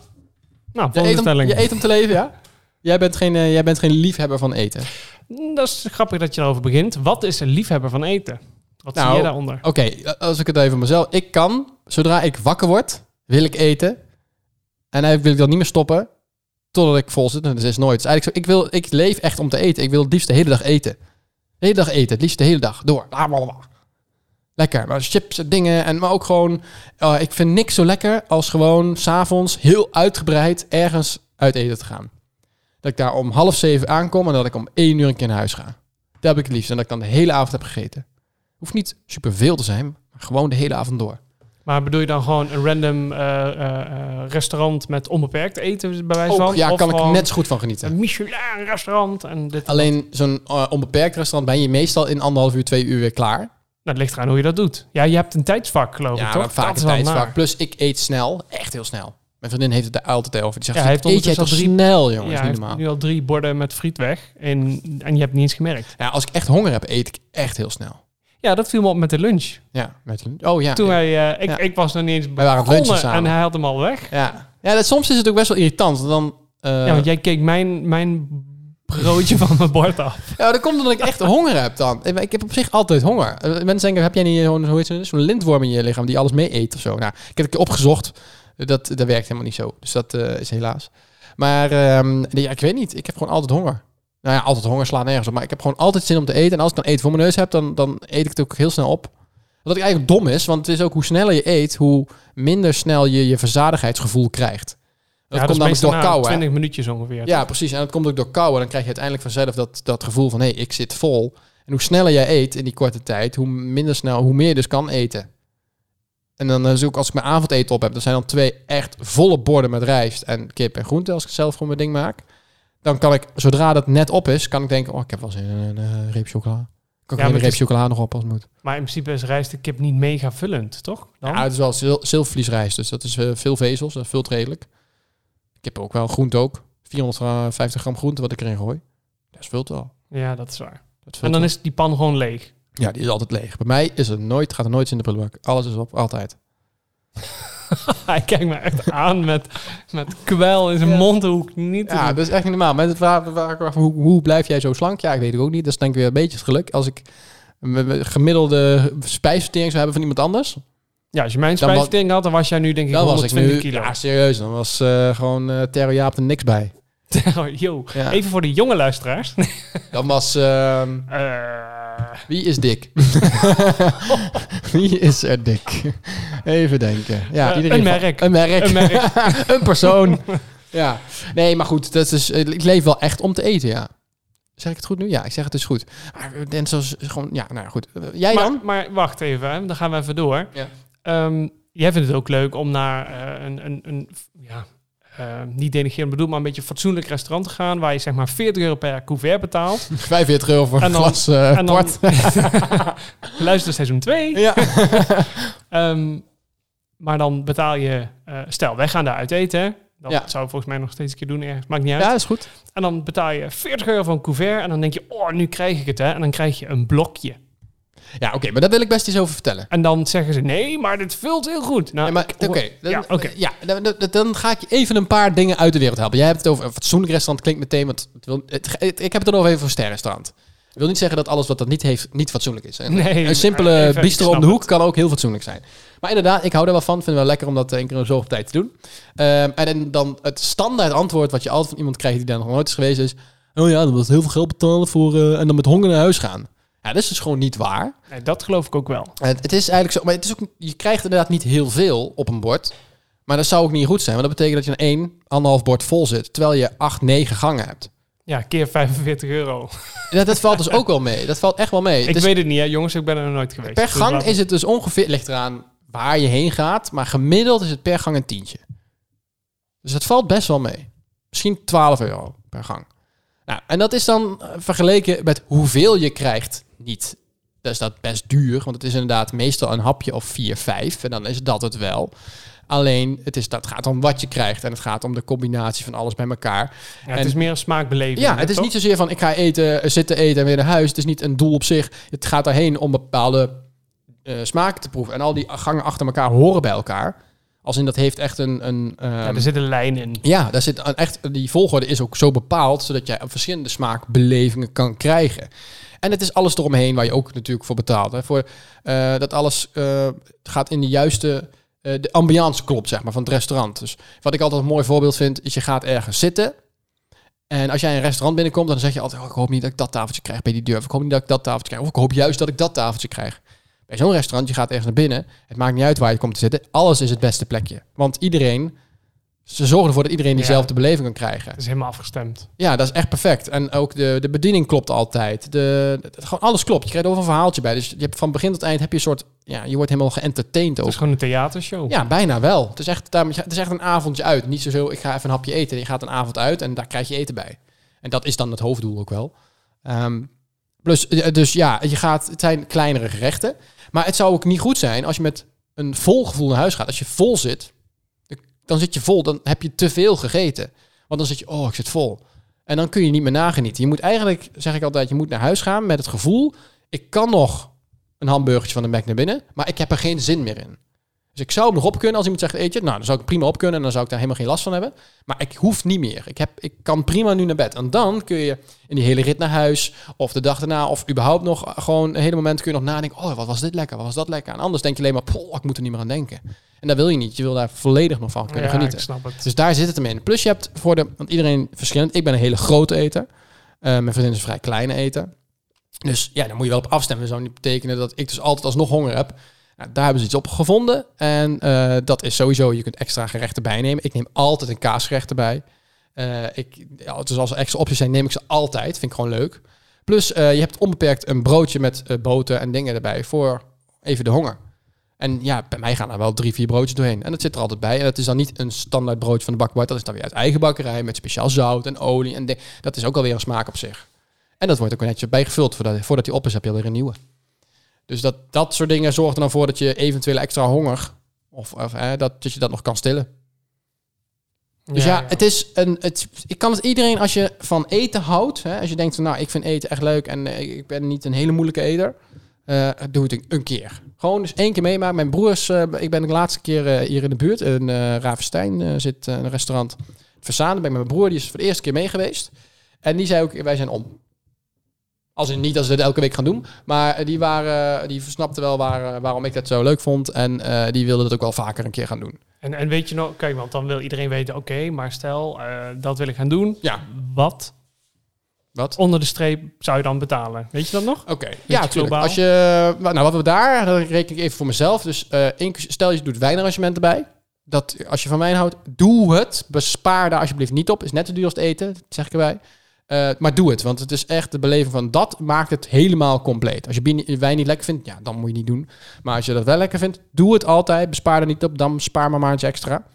Nou, Je volgende eet, om, stelling. je eet om te leven, ja? Jij bent, geen, eh, jij bent geen liefhebber van eten. Mm, Dat is grappig dat je erover begint. Wat is een liefhebber van eten? Wat Nou, zie je daaronder? Oké, als ik het even mezelf... Ik kan, zodra ik wakker word, wil ik eten. En eigenlijk wil ik dan niet meer stoppen totdat ik vol zit. En dat is nooit. Eigenlijk ik, wil, ik leef echt om te eten. Ik wil het liefst de hele dag eten. De hele dag eten. Het liefst de hele dag. Door. Lekker. Maar chips en dingen. En, maar ook gewoon... eh, ik vind niks zo lekker als gewoon s'avonds heel uitgebreid ergens uit eten te gaan. Dat ik daar om half zeven aankom en dat ik om één uur een keer naar huis ga. Dat heb ik het liefst. En dat ik dan de hele avond heb gegeten. Hoeft niet superveel te zijn, maar gewoon de hele avond door. Maar bedoel je dan gewoon een random eh, eh, eh, restaurant met onbeperkt eten bij wijze Ook, van? ja, Of kan ik net zo goed van genieten. Een Michelin restaurant en dit. Alleen zo'n onbeperkt restaurant ben je meestal in anderhalf uur, twee uur weer klaar. Nou, het ligt eraan hoe je dat doet. Ja, je hebt een tijdsvak, geloof ik, Ja, toch? vaak Dat een tijdsvak. Plus ik eet snel, echt heel snel. Mijn vriendin heeft het daar altijd over. Die zegt, Ja, hij heeft eet jij toch al snel, jongens, Ja, niet normaal. nu al drie borden met friet weg en, en je hebt niet eens gemerkt. Ja, als ik echt honger heb, eet ik echt heel snel. Ja, dat viel me op met de lunch. Ja, met Oh ja. Toen ja. wij, eh, ik, Ja. ik was nog niet eens begonnen en hij had hem al weg. Ja, ja dat, soms is het ook best wel irritant. Dan, eh, ja, want jij keek mijn, mijn broodje van mijn bord af. Ja, dat komt omdat ik echt honger heb dan. Ik heb op zich altijd honger. Eh, Mensen denken, heb jij niet zo'n zo'n lintworm in je lichaam die alles mee eet of zo? Nou, ik heb het opgezocht. Dat, dat werkt helemaal niet zo. Dus dat is helaas. Maar nee, ja, ik weet niet. Ik heb gewoon altijd honger. Nou ja, altijd honger slaat nergens op. Maar ik heb gewoon altijd zin om te eten. En als ik dan eten voor mijn neus heb, dan, dan eet ik het ook heel snel op. Wat ik eigenlijk dom is, want het is ook hoe sneller je eet, hoe minder snel je je verzadigheidsgevoel krijgt. Dat ja, komt dat namelijk is door kou, hè? 20 minuutjes ongeveer. Ja, precies. En dat komt ook door kou. En dan krijg je uiteindelijk vanzelf dat, dat gevoel van... hé, hey, ik zit vol. En hoe sneller jij eet in die korte tijd... hoe minder snel, hoe meer je dus kan eten. En dan is ook als ik mijn avondeten op heb... dan zijn dan twee echt volle borden met rijst en kip en groente... als ik zelf gewoon mijn ding maak. Dan kan ik, zodra dat net op is... kan ik denken, oh, ik heb wel zin in een eh, reep chocola. Kan ik Ja, een reep het is- chocola nog op als het moet. Maar in principe is rijst de kip niet mega vullend, toch? Dan? Ja, het is wel zil zilvervliesrijst. Dus dat is eh, veel vezels. Dat vult redelijk. Kip ook wel. Groente ook. 450 gram groente wat ik erin gooi. Dat vult wel. Ja, dat is waar. Dat En dan wel. is die pan gewoon leeg. Ja, die is altijd leeg. Bij mij is er nooit, gaat er nooit in de prullenbak. Alles is op, altijd. Hij kijkt me echt aan met, met kwel in zijn Ja. mond. Hoe ik niet Ja, doen. dat is echt niet normaal. Mensen vragen vragen me af, hoe, hoe blijf jij zo slank? Ja, ik weet het ook niet. Dat is denk ik weer een beetje het geluk. Als ik gemiddelde spijsvertering zou hebben van iemand anders, Ja, als je mijn spijsvertering had, dan was jij nu denk ik dan was ik 120 nu... kilo. Ja, serieus. Dan was eh, gewoon eh Terro Jaap er niks bij. Yo, Ja. even voor de jonge luisteraars. Dan was... ehm, Eh, wie is dik? wie is er dik? Even denken. Ja, Eh, iedereen een merk. Een merk. Een merk. een persoon. ja. Nee, maar goed. Dat is, ik leef wel echt om te eten, ja. Zeg ik het goed nu? Ja, ik zeg het dus goed. Maar en zoals gewoon... Ja, nou ja, goed. Eh, Jij maar, dan? maar wacht even, hè. dan gaan we even door. Ja. Ehm, jij vindt het ook leuk om naar eh, een, een, een ja, eh, niet denigrerend bedoeld, maar een beetje fatsoenlijk restaurant te gaan, waar je zeg maar 40 euro per couvert betaalt. 45 euro voor een glas eh en dan port. luister seizoen 2. Ja. Ehm, maar dan betaal je, eh, stel wij gaan daar uit eten, hè. dat Ja. zou ik volgens mij nog steeds een keer doen ergens, maakt niet uit. ja, is goed. En dan betaal je 40 euro voor een couvert en dan denk je, oh nu krijg ik het hè. En dan krijg je een blokje. Ja, oké. maar daar wil ik best iets over vertellen. En dan zeggen ze, nee, maar dit vult heel goed. Nou, oké, dan, Ja, dan, dan- dan ga ik je even een paar dingen uit de wereld helpen. Jij hebt het over een fatsoenlijk restaurant, klinkt meteen, want het wil, het, het- ik heb het er nog even voor een sterrestaurant. Ik wil niet zeggen dat alles wat dat niet heeft, niet fatsoenlijk is. Een, Nee, een simpele bistro om de hoek het. kan ook heel fatsoenlijk zijn. Maar inderdaad, ik hou er wel van. Vind het wel lekker om dat één keer in zoveel tijd te doen. Ehm, en dan- dan het standaard antwoord wat je altijd van iemand krijgt die daar nog nooit is geweest is... Oh ja, dan was heel veel geld betalen voor... eh, en dan met honger naar huis gaan. Ja, dat is dus gewoon niet waar. Nee, dat geloof ik ook wel. Het, het is eigenlijk zo, maar het is ook, je krijgt inderdaad niet heel veel op een bord. Maar dat zou ook niet goed zijn, want dat betekent dat je een één, anderhalf bord vol zit, terwijl je acht, negen gangen hebt. Ja, keer 45 euro. Dat, dat valt dus ook wel mee. Dat valt echt wel mee. ik is- weet het niet, hè, jongens. Ik ben er nog nooit geweest. per Dus gang is het dus ongeveer, ligt eraan waar je heen gaat, maar gemiddeld is het per gang een tientje. Dus dat valt best wel mee. Misschien 12 euro per gang. Nou, en dat is dan eh, vergeleken met hoeveel je krijgt niet. Is dat best duur, want het is inderdaad meestal een hapje of 4, 5. En dan is dat het wel. Alleen, het, is, dat gaat om wat je krijgt. En het gaat om de combinatie van alles bij elkaar. Ja, het is meer een smaakbeleving. Ja, hè, het is toch? niet zozeer van ik ga eten, eh, zitten eten en weer naar huis. Het is niet een doel op zich. Het gaat daarheen om bepaalde eh, smaken te proeven. En al die gangen achter elkaar horen bij elkaar. Als in dat heeft echt een... een ehm, Ja, er zit een lijn in. ja, daar zit een echt, die volgorde is ook zo bepaald, zodat jij verschillende smaakbelevingen kan krijgen. En het is alles eromheen waar je ook natuurlijk voor betaalt. Hè. Voor, eh, dat alles eh, gaat in de juiste, eh, de ambiance klopt zeg maar, van het restaurant. Dus wat ik altijd een mooi voorbeeld vind, is je gaat ergens zitten. En als jij een restaurant binnenkomt, dan zeg je altijd, oh, ik hoop niet dat ik dat tafeltje krijg bij die deur. Of ik hoop niet dat ik dat tafeltje krijg. Of ik hoop juist dat ik dat tafeltje krijg. Bij zo'n restaurant, je gaat ergens naar binnen. Het maakt niet uit waar je komt te zitten. Alles is het beste plekje. Want iedereen, ze zorgen ervoor dat iedereen Ja. diezelfde beleving kan krijgen. Het is helemaal afgestemd. Ja, dat is echt perfect. En ook de, de bediening klopt altijd. De, de- gewoon alles klopt. Je krijgt over een verhaaltje bij. Dus je hebt van begin tot eind heb je een soort... Ja, je wordt helemaal geëntertained Het ook. is gewoon een theatershow. Ja, bijna wel. Het is, echt, het is echt een avondje uit. Niet zo, ik ga even een hapje eten. Je gaat een avond uit en daar krijg je eten bij. En dat is dan het hoofddoel ook wel. Ehm, plus, eh, dus ja, je gaat, het zijn kleinere gerechten. Maar het zou ook niet goed zijn als je met een vol gevoel naar huis gaat. Als je vol zit, dan zit je vol. Dan heb je te veel gegeten. Want dan zit je, oh, ik zit vol. En dan kun je niet meer nagenieten. Je moet eigenlijk, zeg ik altijd, je moet naar huis gaan met het gevoel... ik kan nog een hamburgertje van de Mac naar binnen... maar ik heb er geen zin meer in. Dus ik zou hem nog op kunnen als iemand zegt, eet je? Nou, dan zou ik prima op kunnen en dan zou ik daar helemaal geen last van hebben. Maar ik hoef niet meer. Ik, heb, ik kan prima nu naar bed. En dan kun je in die hele rit naar huis of de dag daarna of überhaupt nog gewoon een hele moment kun je nog nadenken, oh, wat was dit lekker? Wat was dat lekker? En anders denk je alleen maar, poh, ik moet er niet meer aan denken. En dat wil je niet. Je wil daar volledig nog van kunnen ja, genieten. ik snap het. Dus daar zit het hem in. Plus je hebt voor de, want iedereen verschillend. Ik ben een hele grote eter. Eh, mijn vriendin is een vrij kleine eter. Dus ja, dan moet je wel op afstemmen. Dat zou niet betekenen dat ik dus altijd alsnog honger heb. Nou, daar hebben ze iets op gevonden. En eh, dat is sowieso, je kunt extra gerechten bijnemen. Ik neem altijd een kaasgerecht erbij. Eh, ik, ja, dus als er extra opties zijn, neem ik ze altijd. Vind ik gewoon leuk. Plus, je hebt onbeperkt een broodje met boter en dingen erbij voor even de honger. En ja, bij mij gaan er wel drie, vier broodjes doorheen. En dat zit er altijd bij. En dat is dan niet een standaard broodje van de bakbaar. Dat is dan weer uit eigen bakkerij met speciaal zout en olie. En de- dat is ook alweer een smaak op zich. En dat wordt ook netjes bijgevuld. Voordat, voordat die op is, heb je alweer een nieuwe. Dus dat, dat soort dingen zorgt er dan voor dat je eventueel extra honger... of, of eh, dat, dat je dat nog kan stillen. Dus ja, het is een. Het, ik kan het iedereen als je van eten houdt. Hè, als je denkt van nou, ik vind eten echt leuk en eh, ik ben niet een hele moeilijke eter. eh, doe het een, een keer. Gewoon dus één keer meemaken. Mijn broers, eh, ik ben de laatste keer eh, hier in de buurt. In eh Ravenstein eh, zit eh, een restaurant. Verzaan. Ben ik met mijn broer, die is voor de eerste keer mee geweest. En die zei ook, wij zijn om. Als in niet dat ze dit elke week gaan doen. Maar eh, die, waren, die snapten wel waar, eh, waarom ik dat zo leuk vond. En eh, die wilden het ook wel vaker een keer gaan doen. En, en weet je nog, kijk, want dan wil iedereen weten, oké, maar stel, eh, dat wil ik gaan doen. Ja. Wat Wat? onder de streep zou je dan betalen? Weet je dat nog? Oké, ja, natuurlijk. Als je, nou, wat we daar, dan reken ik even voor mezelf. Dus eh, stel je doet wijnarrangement erbij. Dat als je van wijn houdt, doe het. Bespaar daar alsjeblieft niet op. Is net zo duur als het eten, dat zeg ik erbij. Eh, maar doe het, want het is echt de beleving van dat maakt het helemaal compleet. Als je wijn niet lekker vindt, ja, dan moet je niet doen. Maar als je dat wel lekker vindt, doe het altijd. Bespaar er niet op, dan spaar maar maar iets extra.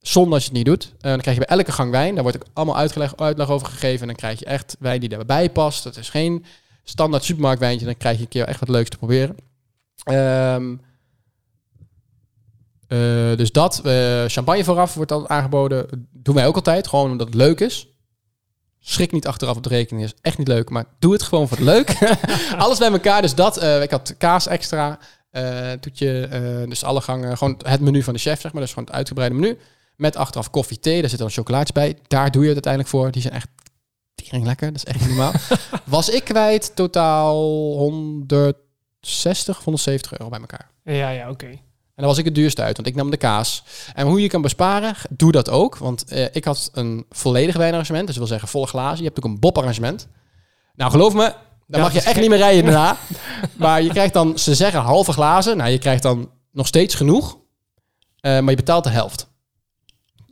Zonder als je het niet doet. Eh, dan krijg je bij elke gang wijn. Daar wordt ook allemaal uitleg, uitleg over gegeven. En dan krijg je echt wijn die daarbij past. Dat is geen standaard supermarktwijntje. Dan krijg je een keer echt wat leuks te proberen. Ehm, eh, dus dat. eh, champagne vooraf wordt dan aangeboden. Doen wij ook altijd. Gewoon omdat het leuk is. Schrik niet achteraf op de rekening. Is echt niet leuk. Maar doe het gewoon voor het leuk. Alles bij elkaar. Dus dat. ik had kaas extra. toetje. dus alle gangen. Gewoon het menu van de chef, zeg maar. Dus gewoon het uitgebreide menu. Met achteraf koffie, thee. Daar zit dan chocolaatje bij. Daar doe je het uiteindelijk voor. Die zijn echt tering lekker. Dat is echt normaal. Was ik kwijt totaal 160, 170 euro bij elkaar. Ja, ja, oké. En dan was ik het duurste uit, want ik nam de kaas. En hoe je kan besparen, doe dat ook. Want eh, ik had een volledig wijnarrangement. Dus dat wil zeggen volle glazen. Je hebt ook een bobarrangement. Nou, geloof me, dan Ja, mag je echt niet meer rijden daarna. maar je krijgt dan, ze zeggen halve glazen. Nou, je krijgt dan nog steeds genoeg. Eh, maar je betaalt de helft.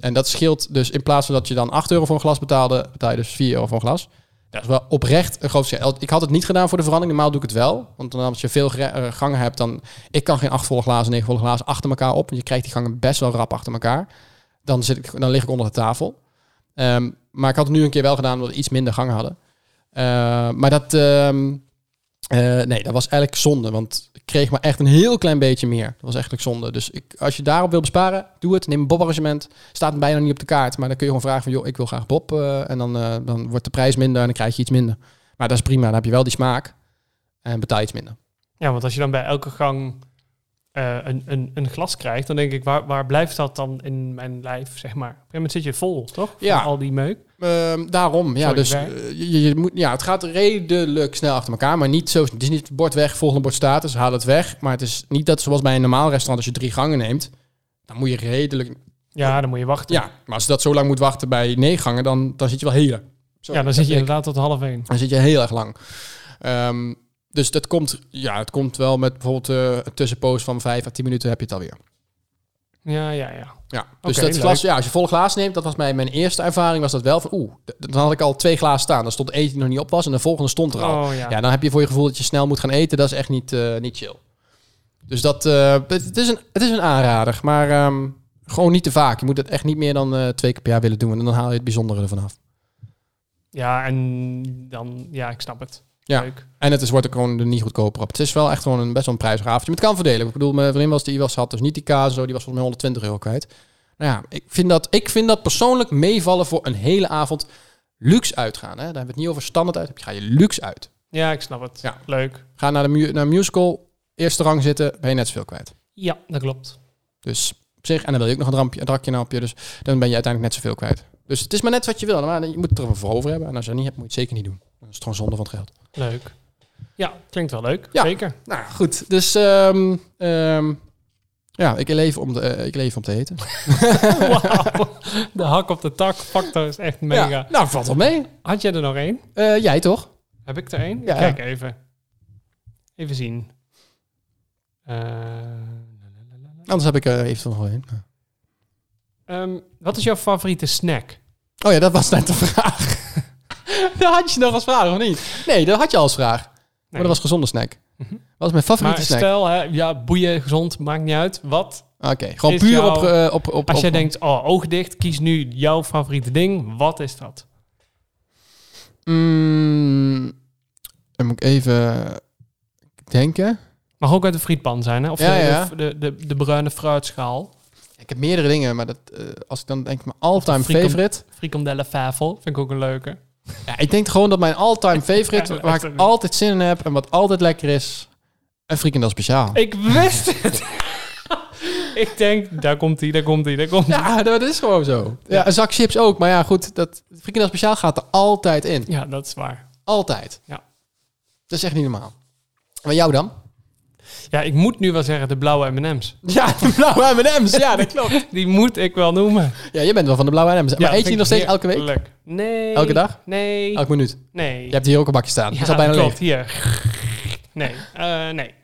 En dat scheelt dus in plaats van dat je dan 8 euro voor een glas betaalde, betaal je dus 4 euro voor een glas. Dat is wel oprecht een groot verschil. Ik had het niet gedaan voor de verandering. Normaal doe ik het wel. Want dan als je veel eh, gangen hebt, dan... Ik kan geen acht volle glazen, negen volle glazen achter elkaar op. Want je krijgt die gangen best wel rap achter elkaar. Dan, zit ik, dan lig ik onder de tafel. Ehm, maar ik had het nu een keer wel gedaan, omdat we iets minder gangen hadden. Eh, maar dat... ehm, eh, nee, dat was eigenlijk zonde. Want ik kreeg maar echt een heel klein beetje meer. Dat was eigenlijk zonde. Dus ik, als je daarop wil besparen, doe het. Neem een Bob-arrangement. Staat bijna niet op de kaart. Maar dan kun je gewoon vragen van... joh, ik wil graag Bob. eh, en dan, eh, dan wordt de prijs minder en dan krijg je iets minder. Maar dat is prima. Dan heb je wel die smaak. En betaal je iets minder. Ja, want als je dan bij elke gang eh, een, een, een glas krijgt, dan denk ik, waar, waar blijft dat dan in mijn lijf, zeg maar? Op een gegeven moment zit je vol, toch? Van Ja. al die meuk. Ehm, daarom, ja. Sorry, dus eh, je, je moet, ja, het gaat redelijk snel achter elkaar, maar niet zo. Het is niet het bord weg, volgende bord staat, dus haal het weg. Maar het is niet dat zoals bij een normaal restaurant, als je drie gangen neemt, dan moet je redelijk. Ja, dan moet je wachten. Ja, maar als je dat zo lang moet wachten bij negen gangen, dan, dan zit je wel heel. Zo, ja dan zit je ik- inderdaad tot half één. Dan zit je heel erg lang. Ehm, dus dat komt, ja, het komt wel met bijvoorbeeld eh, een tussenpoos van vijf à tien minuten heb je het alweer. Ja, ja, ja. Ja, dus dat glas, ja, als je volle glaas neemt, dat was mijn, mijn eerste ervaring, was dat wel van, oeh, dan had ik al twee glazen staan. Dan stond eentje die nog niet op was en de volgende stond er al. Oh ja. Ja, dan heb je voor je gevoel dat je snel moet gaan eten. Dat is echt niet, eh, niet chill. Dus dat, eh, het, het is een, het is een aanrader, maar ehm, gewoon niet te vaak. Je moet het echt niet meer dan twee keer per jaar willen doen en dan haal je het bijzondere ervan af. Ja, en dan, ja, ik snap het. Ja. Leuk. En het is, wordt ook gewoon er niet goedkoper op. Het is wel echt gewoon een best wel een prijzig avondje. Maar het kan verdelen. Ik bedoel, mijn vriendin was die was had dus niet die kaas, zo, die was volgens mij 120 euro kwijt. Nou ja, ik vind dat, ik vind dat persoonlijk meevallen voor een hele avond luxe uitgaan. Hè? Daar hebben we het niet over standaard uit. Ga je luxe uit. Ja, ik snap het. Ja. Leuk. Ga naar, de mu- naar musical, eerste rang zitten, ben je net zoveel kwijt. Ja, dat klopt. Dus op zich, en dan wil je ook nog een, drampje, een drakje hapje, dus dan ben je uiteindelijk net zoveel kwijt. Dus het is maar net wat je wil, maar je moet het er voor over hebben. En als je dat niet hebt, moet je het zeker niet doen. Dan is gewoon zonde van het geld. Leuk. Ja, klinkt wel leuk. Ja. Zeker. Nou goed, dus ehm, ehm, ja, ik leef om, de, eh, ik leef om te eten. Wauw. De hak op de tak factor is echt mega. Ja, nou, valt wel mee. Had jij er nog één? Eh, jij toch? Heb ik er één? Ja. Kijk even. Even zien. Eh, Anders heb ik er eventueel nog een. ehm, wat is jouw favoriete snack? Oh ja, dat was net de vraag. dat had je nog als vraag, of niet? Nee, dat had je als vraag. Maar Nee. dat was gezonde snack. Mhm. Wat is mijn favoriete Maar snack? stel, hè, ja, boeien, gezond, maakt niet uit. Wat? Oké, gewoon is puur jouw- op, eh, op, op... Als op- jij denkt, oh, oog dicht, kies nu jouw favoriete ding. Wat is dat? Mm, dan moet ik even denken. Mag ook uit de frietpan zijn, hè? Of Ja, de, ja. De, de, bruine fruitschaal. Ik heb meerdere dingen, maar dat, eh, als ik dan denk mijn all-time favorite... Frikandelle favel, vind ik ook een leuke. Ja, ik denk gewoon dat mijn all-time favorite, waar ik altijd zin in heb en wat altijd lekker is, een frikandel speciaal. Ik wist het! ik denk, daar komt hij, daar komt hij, daar komt hij. Ja, dat is gewoon zo. Ja, Ja. een zak chips ook, maar ja, goed, dat frikandel speciaal gaat er altijd in. Ja, dat is waar. Altijd. Ja. Dat is echt niet normaal. Maar jou dan? Ja, ik moet nu wel zeggen de blauwe M&M's. Ja, de blauwe M&M's. Ja, dat klopt. Die moet ik wel noemen. Ja, je bent wel van de blauwe M&M's. Ja, maar eet je die nog steeds elke week? Nee. Elke dag? Nee. Elke minuut. Nee. Je hebt hier ook een bakje staan. ja, dat is al bijna klopt. leeg. Hier. Nee. Eh, nee.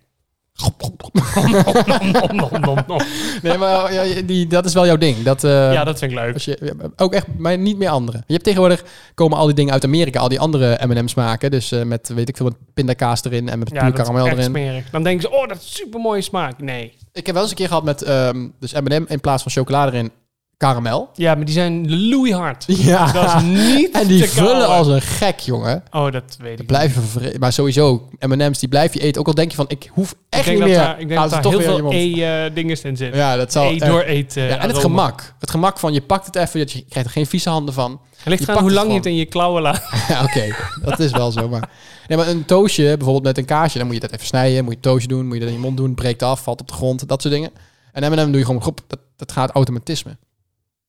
Nee, maar ja, die, dat is wel jouw ding. Dat, eh, Ja, dat vind ik leuk. als je, ook echt, maar niet meer andere. Je hebt tegenwoordig komen al die dingen uit Amerika, al die andere M&M's maken. Dus eh, met, weet ik veel, met pindakaas erin en met Ja, puur dat is karamel erin. smerig. Dan denken ze, oh, dat is super mooie smaak. Nee. Ik heb wel eens een keer gehad met ehm, dus M&M in plaats van chocolade erin karamel. Ja, maar die zijn loeihard. Ja. Dat is niet en die vullen als een gek, jongen. Oh, dat weet ik vervre- maar sowieso, M&M's die blijf je eten. Ook al denk je van, ik hoef Ik echt denk niet meer. daar, ik denk dat daar toch heel veel je mond. E-dinges in zitten. Ja, dat zal E door eten. Ja, en het gemak. Het gemak van je pakt het even, je krijgt er geen vieze handen van. Het ligt eraan pakt hoe lang je het in je klauwen laat. Ja, oké. Dat is wel zo. Maar, nee, maar een toastje, bijvoorbeeld met een kaasje, dan moet je dat even snijden. Moet je een toastje doen, moet je dat in je mond doen, breekt af, valt op de grond, dat soort dingen. En M&M doe je gewoon, groep, dat, dat gaat automatisme.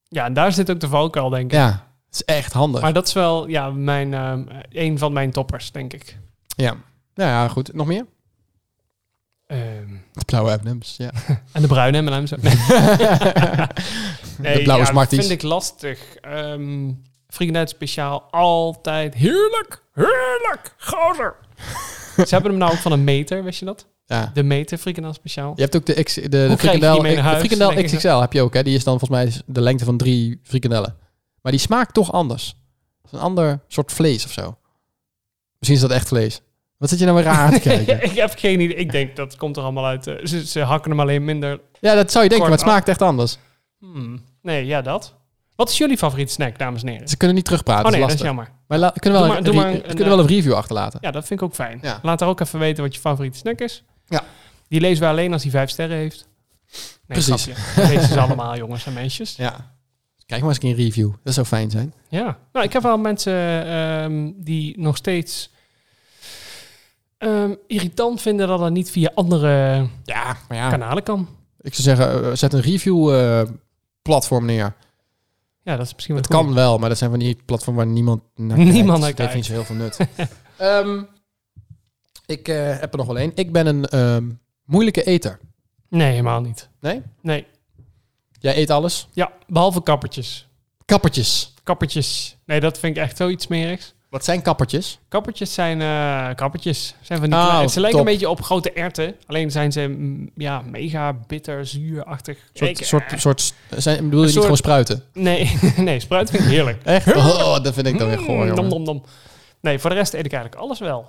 Ja, en daar zit ook de valkuil, denk ik. Ja, het is echt handig. Maar dat is wel ja, mijn, ehm, een van mijn toppers, denk ik. Ja. Nou ja, goed. Nog meer? Ehm, De blauwe M&M's, ja. en de bruine M&M's. Nee, de blauwe ja, Smarties. Dat vind ik lastig. Frikandel speciaal, altijd heerlijk. Heerlijk. Gozer. Ze hebben hem nou ook van een meter, wist je dat? Ja. De meter frikandel speciaal. Je hebt ook de, X, de, frikandel, de frikandel XXL heb je ook, hè. Die is dan volgens mij de lengte van drie frikandellen. Maar die smaakt toch anders. Het is een ander soort vlees of zo. Misschien is dat echt vlees. Wat zit je nou weer raar te kijken? ik heb geen idee. Ik denk dat komt er allemaal uit. eh, ze, ze hakken hem alleen minder. Ja, dat zou je denken, maar het smaakt echt anders. Hmm. Nee, ja, dat. Wat is jullie favoriete snack, dames en heren? Ze kunnen niet terugpraten, Oh nee, dat dat is jammer. Maar la- kunnen we wel, Doe een, maar- doe re- maar een, kunnen we wel een review achterlaten. Ja, dat vind ik ook fijn. Ja. Laat daar ook even weten wat je favoriete snack is. Ja. Die lezen we alleen als hij vijf sterren heeft. Nee, Precies. grapje. Dat lezen ze allemaal, jongens en meisjes. Ja. Krijg maar eens een review. Dat zou fijn zijn. Ja. Nou, ik heb wel mensen ehm, die nog steeds ehm, irritant vinden dat dat niet via andere Ja, maar ja. kanalen kan. Ik zou zeggen, eh, zet een review eh, platform neer. Ja, dat is misschien wel Het kan wel, maar dat zijn van die platformen waar niemand naar Niemand kijkt. naar Dat heeft niet zo heel veel nut. Ehm, ik eh, heb er nog wel één. Ik ben een ehm, moeilijke eter. Nee, helemaal niet. Nee? Nee. Jij eet alles? Ja, behalve kappertjes. Kappertjes. Kappertjes. Nee, dat vind ik echt zoiets smerigs. Wat zijn kappertjes? Kappertjes zijn eh kappertjes. Zijn van die Oh, kleine- ze lijken top. een beetje op grote erwten. Alleen zijn ze mm, ja, mega bitter, zuurachtig. Soort, Ik- soort, eh, soort, zijn, bedoel je niet soort- gewoon spruiten? Nee, nee, spruit vind ik heerlijk. Echt? Oh, dat vind ik dan weer goor, Mm, Oké, nom, nom. Nee, voor de rest eet ik eigenlijk alles wel.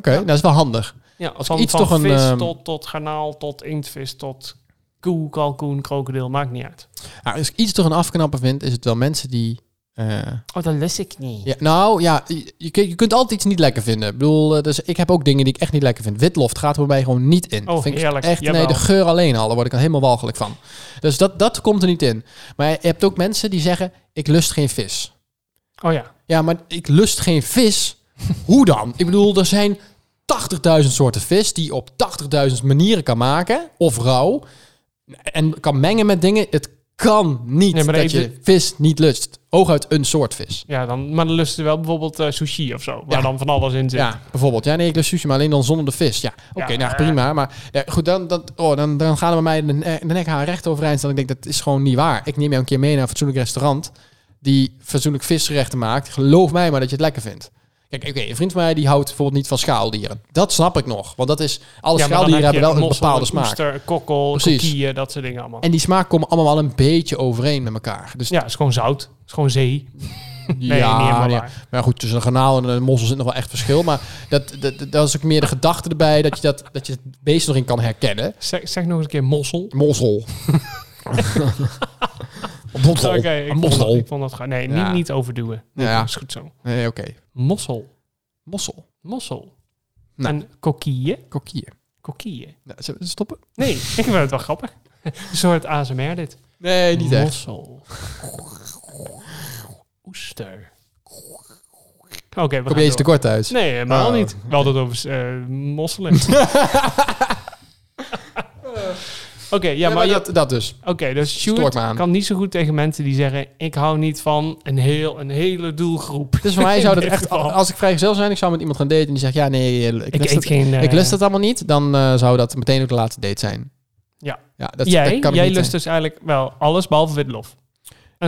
dat is wel handig. Ja, Als van, ik iets van toch een, vis ehm, tot, tot garnaal, tot inktvis, tot koe, kalkoen, krokodil, maakt niet uit. Nou, als ik iets toch een afknapper vind, is het wel mensen die... eh, Oh, dat lust ik niet. ja, nou ja, je, je kunt- altijd iets niet lekker vinden. Ik bedoel, eh, dus ik heb ook dingen die ik echt niet lekker vind. Witloft gaat er bij mij gewoon niet in. Oh, vind ik. Echt, nee, de geur alleen al, daar word ik er helemaal walgelijk van. Dus dat, dat komt er niet in. Maar je hebt ook mensen die zeggen, ik lust geen vis. Oh ja. Ja, maar ik lust geen vis. Hoe dan? Ik bedoel, er zijn 80.000 soorten vis die je op 80.000 manieren kan maken. Of rauw. En kan mengen met dingen. Het kan niet Nee, dat je vis niet lust. Hooguit een soort vis. ja dan, maar dan lusten ze wel bijvoorbeeld eh, sushi of zo. Waar Ja. dan van alles in zit. Ja, bijvoorbeeld. Ja, nee, ik lust sushi, maar alleen dan zonder de vis. Ja, oké, Ja, nou eh. prima. Maar ja, goed, dan, dan, oh, dan, dan gaan bij mij de, ne- de nek haar recht overeind staan. Ik denk, dat is gewoon niet waar. Ik neem jou een keer mee naar een fatsoenlijk restaurant die fatsoenlijk visgerechten maakt. Geloof mij maar dat je het lekker vindt. Kijk, oké, een vriend van mij die houdt bijvoorbeeld niet van schaaldieren. Dat snap ik nog. Want dat is... Alle Ja, maar schaaldieren heb hebben wel een bepaalde smaak. Oester, kokkel, Precies. kokieën, dat soort dingen allemaal. En die smaak komen allemaal wel een beetje overeen met elkaar. Dus ja, het is gewoon zout. Het is gewoon zee. Nee, niet ja, ja. waar. Maar goed, tussen een garnaal en een mossel zit nog wel echt verschil. Maar dat, dat, dat, is ook meer de gedachte erbij dat je, dat, dat je het beest erin kan herkennen. Zeg, zeg nog eens een keer mossel. Mossel. Een mossel. Oké, een ik, vond mossel. dat- ik vond dat gewoon... Nee, Ja. niet, niet overduwen. Nee, Ja. Dat is goed zo. Nee, oké. Mossel. Mossel. Mossel. Nou. En kokieën. Kokkier. Kokieën. Nou, zullen we stoppen? Nee, ik vind het wel grappig. Een soort ASMR dit. Nee, niet echt. Mossel. Oester. Oké, we Kom gaan je eens te door. kort thuis? Nee, helemaal Oh. niet. We hadden het over eh, mosselen. Oké, ja, maar, je- dat, dat dus. Oké, dus Sjoerd me aan. kan niet zo goed tegen mensen die zeggen... ik hou niet van een, heel, een hele doelgroep. Dus voor mij zou dat echt... Als ik vrijgezel zijn, ik zou met iemand gaan daten en die zegt... Ja, nee, ik, Ik lust eet het, geen... ik lust allemaal niet. Dan eh, zou dat meteen ook de laatste date zijn. Ja. ja dat, jij, dat kan jij lust eh. dus eigenlijk wel alles behalve witlof.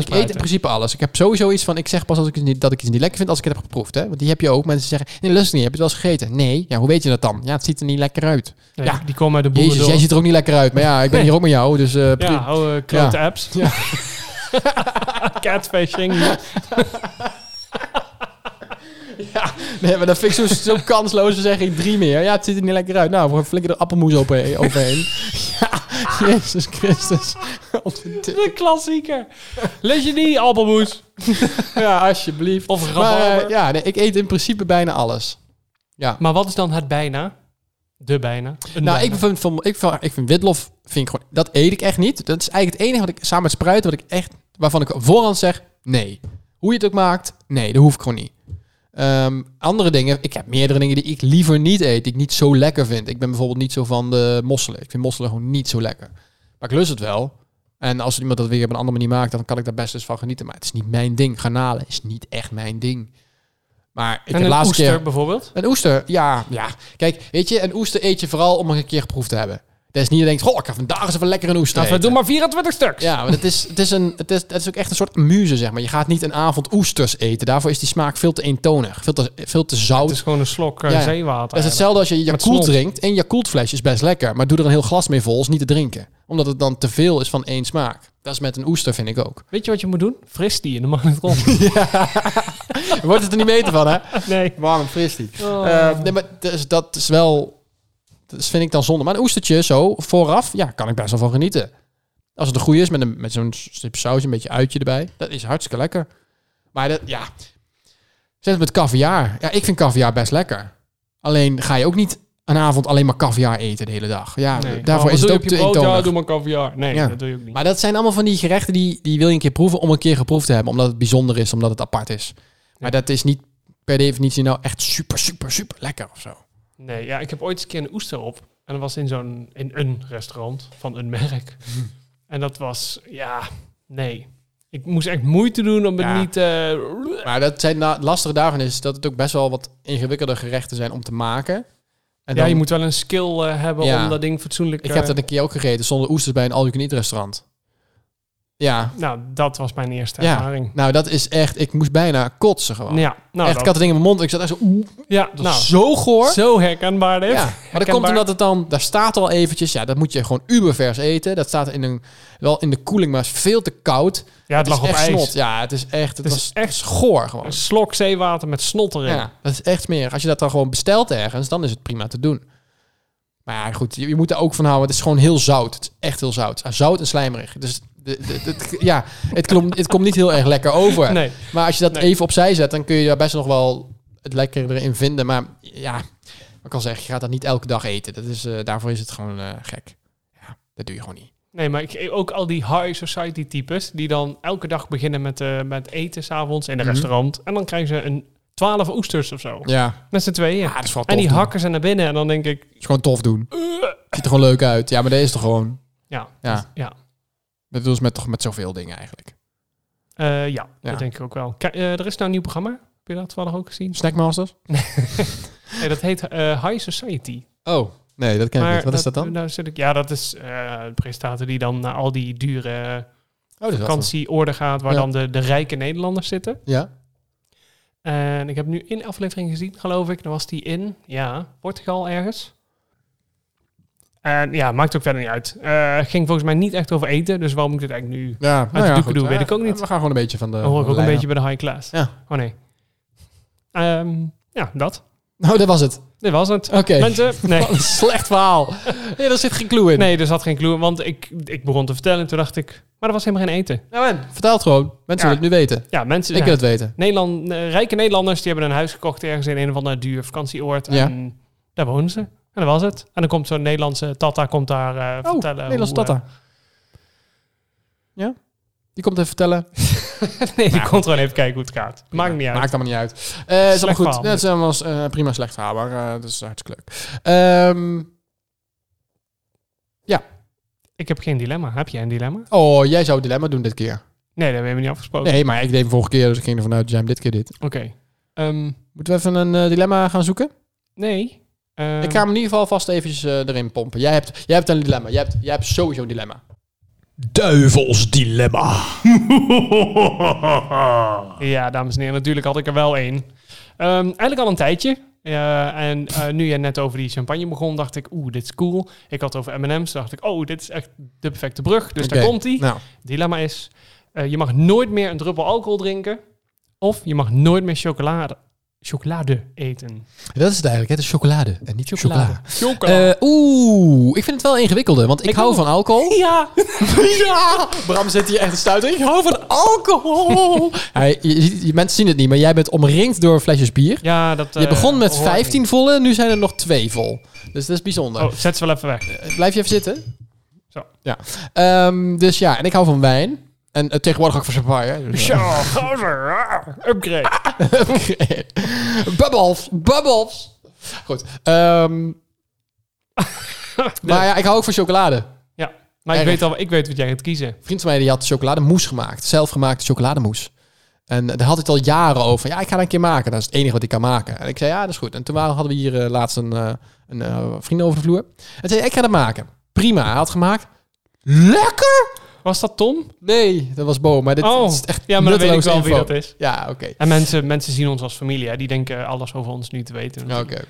Ik eet in principe alles. Ik heb sowieso iets van, ik zeg pas als ik het niet, dat ik iets niet lekker vind als ik het heb geproefd. Hè? Want die heb je ook. Mensen zeggen, nee, lust niet. Heb je het wel eens gegeten? Nee. Ja, hoe weet je dat dan? Ja, het ziet er niet lekker uit. Nee, ja. Die komen uit de Jezus, boeren jij ziet er ook niet lekker uit. Maar ja, ik ben hier ook met jou. Dus eh, Ja, uh, klote apps. Ja. Catfishing. Nee, maar dat vind ik zo, zo kansloos. Ze zeggen drie meer. Ja, het ziet er niet lekker uit. Nou, we flikken er appelmoes op, overheen. ja, Jezus Christus. De klassieker. Lees je die appelmoes? ja, alsjeblieft. Of Maar eh, ja, nee, ik eet in principe bijna alles. Ja. Maar wat is dan het bijna? De bijna. Een Nou, bijna. ik vind, van, ik, vind, ik vind witlof, vind ik gewoon, dat eet ik echt niet. Dat is eigenlijk het enige wat ik samen met spruiten, wat ik echt, waarvan ik voorhand zeg, nee. Hoe je het ook maakt, nee, dat hoef ik gewoon niet. Ehm, andere dingen, ik heb meerdere dingen die ik liever niet eet, die ik niet zo lekker vind. Ik ben bijvoorbeeld niet zo van de mosselen. Ik vind mosselen gewoon niet zo lekker. Maar ik lust het wel. En als iemand dat weer op een andere manier maakt, dan kan ik daar best eens van genieten. Maar het is niet mijn ding. Garnalen is niet echt mijn ding. Maar ik en heb een laatste oester keer... bijvoorbeeld? Een oester, ja, ja. Kijk, weet je, een oester eet je vooral om een keer geproefd te hebben. Dat is niet dat je denkt, goh, ik ga vandaag eens even lekker een oester Nou, we doen maar 24 stuks. Ja, maar het is, het, is een, het, is, het is ook echt een soort amuse, zeg maar. Je gaat niet een avond oesters eten. Daarvoor is die smaak veel te eentonig. Veel te, veel te zout. Het is gewoon een slok eh, Ja, ja. zeewater. Dat is hetzelfde als je Yakult drinkt. Een Yakult flesje is best lekker. Maar doe er een heel glas mee vol, is niet te drinken. Omdat het dan te veel is van één smaak. Dat is met een oester, vind ik ook. Weet je wat je moet doen? Fris die in de magnetron. Wordt het er niet beter van, hè? nee. Warm en fris die. Oh. Eh, nee, maar dus, dat is wel... Dat vind ik dan zonde. Maar een oestertje zo, vooraf, ja, kan ik best wel van genieten. Als het een goede is, met, een, met zo'n stip saus, een beetje uitje erbij. Dat is hartstikke lekker. Maar dat, ja... Zet het met caviar. Ja, ik vind caviar best lekker. Alleen ga je ook niet een avond alleen maar caviar eten de hele dag. Ja, Nee. daarvoor is het ook te brood? Ja, doe maar caviar. Nee, Ja. dat doe je ook niet. Maar dat zijn allemaal van die gerechten die, die wil je een keer proeven om een keer geproefd te hebben. Omdat het bijzonder is, omdat het apart is. Maar dat is niet per definitie nou echt super, super, super lekker of zo. Nee, ja, ik heb ooit eens een keer een oester op. En dat was in zo'n, in een restaurant van een merk. en dat was, ja, nee. Ik moest echt moeite doen om het Ja. niet... eh, Maar dat zijn lastige daarvan is dat het ook best wel wat ingewikkelder gerechten zijn om te maken. En ja, dan- je moet wel een skill eh, hebben Ja. om dat ding fatsoenlijk... Ik eh, heb dat een keer ook gegeten zonder oesters bij een all-you-can-eat restaurant. Ja, Nou, dat was mijn eerste Ja. ervaring. nou dat is echt, ik moest bijna kotsen gewoon. Ja, nou, echt, dat, ik had het ding in mijn mond ik zat echt zo, oeh, ja, dat nou, is zo goor. zo herkenbaar dit. Ja, maar dat komt omdat het dan, daar staat al eventjes, ja, dat moet je gewoon ubervers eten. Dat staat in een, wel in de koeling, maar is veel te koud. Ja, het lag is op echt ijs. snot. Ja, het is echt, het, is was echt- echt goor gewoon. Een slok zeewater met snot erin. Ja, dat is echt meer. Als je dat dan gewoon bestelt ergens, dan is het prima te doen. Maar ja, goed, je, je moet er ook van houden. Het is gewoon heel zout. Het is echt heel zout. Zout en slijmerig. Dus ja, het komt, het komt niet heel erg lekker over. Nee, Maar als je dat Nee. even opzij zet, dan kun je daar best nog wel het lekker erin vinden. Maar ja, ik al zeg, je gaat dat niet elke dag eten. Dat is, eh, daarvoor is het gewoon eh, gek. Ja, dat doe je gewoon niet. nee, maar ik, ook al die high society types... die dan elke dag beginnen met, eh, met eten s'avonds in een Mhm. restaurant... en dan krijgen ze een 12 oesters of zo. Ja, Met z'n tweeën. ja dat is wel tof en die doen. hakken ze naar binnen en dan denk ik... is gewoon tof doen. Ziet er gewoon leuk uit. Ja, maar dat is toch gewoon... Ja, Ja. ja. Dat doen ze met, toch met zoveel dingen eigenlijk. Eh, ja, Ja. dat denk ik ook wel. Kijk, eh, er is nou een nieuw programma. Heb je dat toevallig ook gezien? Snackmasters? Nee, dat heet eh, High Society. Oh, nee, dat ken ik niet. Wat is dat dan? Nou zit ik, ja, dat is een presentator die dan naar al die dure Oh, vakantieoorden gaat... waar Ja. dan de, de rijke Nederlanders zitten. Ja. En ik heb nu één aflevering gezien, geloof ik. Dan was die in, ja, Portugal ergens. En ja, maakt ook verder niet uit. Eh ging volgens mij niet echt over eten, dus waarom ik dit eigenlijk nu... Ja, nou de ja, doeken goed. doen, weet Ja, ik ook niet. We gaan gewoon een beetje van de... Dan hoor ik ook een beetje bij de high class. Ja. Oh nee. Ehm, ja, dat. Nou, dat was het. Dit was het. Oké. Mensen, nee. Wat een slecht verhaal. Nee, daar zit geen clue in. Nee, er zat geen clue in, want ik, ik begon te vertellen en toen dacht ik... Maar er was helemaal geen eten. Nou en, vertel het gewoon. Mensen willen het nu weten. Ja, mensen... Ik wil het weten. Nederland, eh, rijke Nederlanders die hebben een huis gekocht ergens in een of ander duur vakantieoord. En daar wonen ze. En dat was het. En dan komt zo'n Nederlandse tata komt daar eh, Oh, vertellen. Nederlands hoe, Tata. Ja? Die komt even vertellen. eh, nee, die komt gewoon even kijken hoe het gaat. Maakt niet uit. Maakt allemaal niet uit. Eh is allemaal goed. Ja, eh, prima slecht verhaal, maar eh, dat is hartstikke leuk. Ehm, Ik heb geen dilemma. Heb jij een dilemma? oh, jij zou dilemma doen dit keer. Nee, dat hebben we niet afgesproken. Nee, maar ik deed hem vorige keer, dus ik ging ervan uit dat jij hem dit keer dit. Oké. Ehm, Moeten we even een eh, dilemma gaan zoeken? nee. Ik ga hem in ieder geval vast eventjes eh, erin pompen. Jij hebt, jij hebt een dilemma. Jij hebt, jij hebt sowieso een dilemma. Duivels dilemma. Ja, dames en heren, natuurlijk had ik er wel één. Ehm, eigenlijk al een tijdje. Eh, en eh, nu je net over die champagne begon, dacht ik, oeh, dit is cool. Ik had het over M&M's, dacht ik, oh, dit is echt de perfecte brug. Dus daar komt hij. Nou, Dilemma is, eh, je mag nooit meer een druppel alcohol drinken. Of je mag nooit meer chocolade, chocolade eten. dat is het eigenlijk. Het is chocolade en niet chocola. Chocolade. Eh, Oeh, ik vind het wel ingewikkelde, want ik, Ik hou ook. van alcohol. ja. ja! Bram zit hier echt te stuiten. Ik hou van alcohol. Ja, je, je ziet- je- mensen zien het niet, maar jij bent omringd door flesjes bier. Ja, dat... Je eh, begon met hoor ik 15 volle, nu zijn er nog twee vol. Dus dat is bijzonder. Oh, zet ze wel even weg. Eh, Blijf je even zitten? Zo. Ja. Ehm, dus ja, en ik hou van wijn. En eh, tegenwoordig ook van champagne. hè. Dus, Zo, eh, gozer, ah, upgrade. bubbles, bubbles. Goed. ehm, maar ja, ik hou ook van chocolade. Maar ik Erg. weet, al, ik weet wat jij gaat kiezen. Een vriend van mij die had chocolademousse gemaakt. Zelfgemaakte chocolademousse. En daar had ik het al jaren over. Ja, ik ga dat een keer maken. Dat is het enige wat ik kan maken. En ik zei, ja, dat is goed. En toen waren, hadden we hier eh, laatst een, eh, een eh, vriend over de vloer. En zei, ik ga dat maken. Prima, hij had gemaakt. Lekker! Was dat Tom? Nee, dat was Bo. Maar dit Oh, is echt Ja, maar dan weet ik wel wie dat is. Ja, oké. En mensen, mensen zien ons als familie. Hè. Die denken alles over ons nu te weten. Ja, Oké.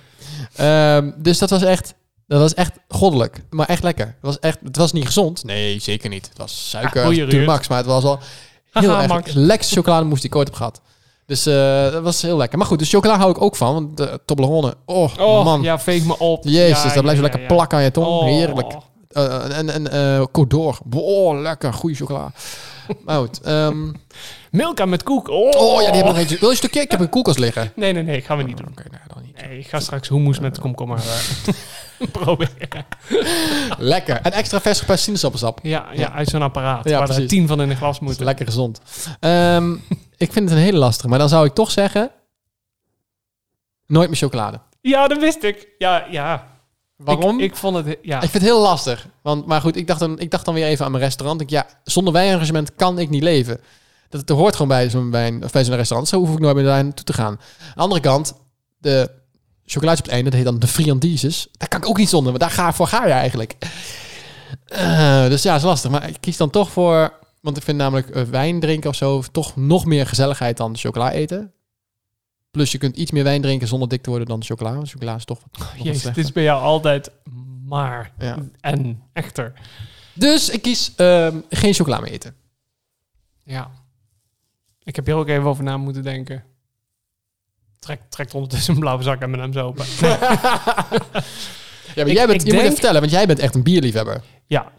Ehm, dus dat was echt... Dat was echt goddelijk. Maar echt lekker. Het was, echt, het was niet gezond. Nee, zeker niet. Het was suiker to ruurt. max. Maar het was al heel Haha, erg Max. lekkerste chocolademousse die ik ooit heb gehad. Dus eh, dat was heel lekker. Maar goed, dus chocola hou ik ook van. Want de Toblerone, oh, Oh, man. ja, veeg me op. Jezus, Ja, dat blijft zo ja, lekker ja. plakken aan je tong. Oh. Heerlijk. Eh, en en Codor. Oh, lekker. Goeie chocola. maar goed. ehm, Milka met koek. Oh, oh, ja, die hebben nog eentje. Wil je een stukje? Ik heb een koelkast liggen. Nee, nee, nee. Gaan we niet doen. Oké, nee, dan niet. Nee, ik ga straks hummus met komkommer eh, proberen. Lekker. En extra vers gepest sinaasappelsap. Ja, ja, uit zo'n apparaat. Ja, waar er tien van in een glas moeten. lekker gezond. Ehm, ik vind het een hele lastige. Maar dan zou ik toch zeggen... Nooit meer chocolade. Ja, dat wist ik. Ja, ja. Waarom? Ik, Ik, ik vond het... Ja. vind het heel lastig. Want, maar goed, ik dacht, dan, ik dacht dan weer even aan mijn restaurant. Ik, ja, zonder wijnarrangement kan ik niet leven. Dat het hoort gewoon bij zo'n wijn of bij zo'n restaurant. Zo hoef ik nooit meer daar naartoe te gaan. Aan de andere kant, de chocolaatje op het einde, dat heet dan de friandises. Daar kan ik ook niet zonder, want daar ga, voor ga je eigenlijk. Eh, dus ja, is lastig. Maar ik kies dan toch voor... Want ik vind namelijk eh, wijn drinken of zo toch nog meer gezelligheid dan chocola eten. Plus je kunt iets meer wijn drinken zonder dik te worden dan chocola. Want chocola is toch wat, Jezus, het is bij jou altijd maar Ja. en echter. Dus ik kies ehm, geen chocola meer eten. Ja. Ik heb hier ook even over na moeten denken. Trek, trekt ondertussen een blauwe zak en mijn hem open. Nee. Ja, maar Ik- jij bent, je moet denk- even vertellen, want jij bent echt een bierliefhebber. Ja,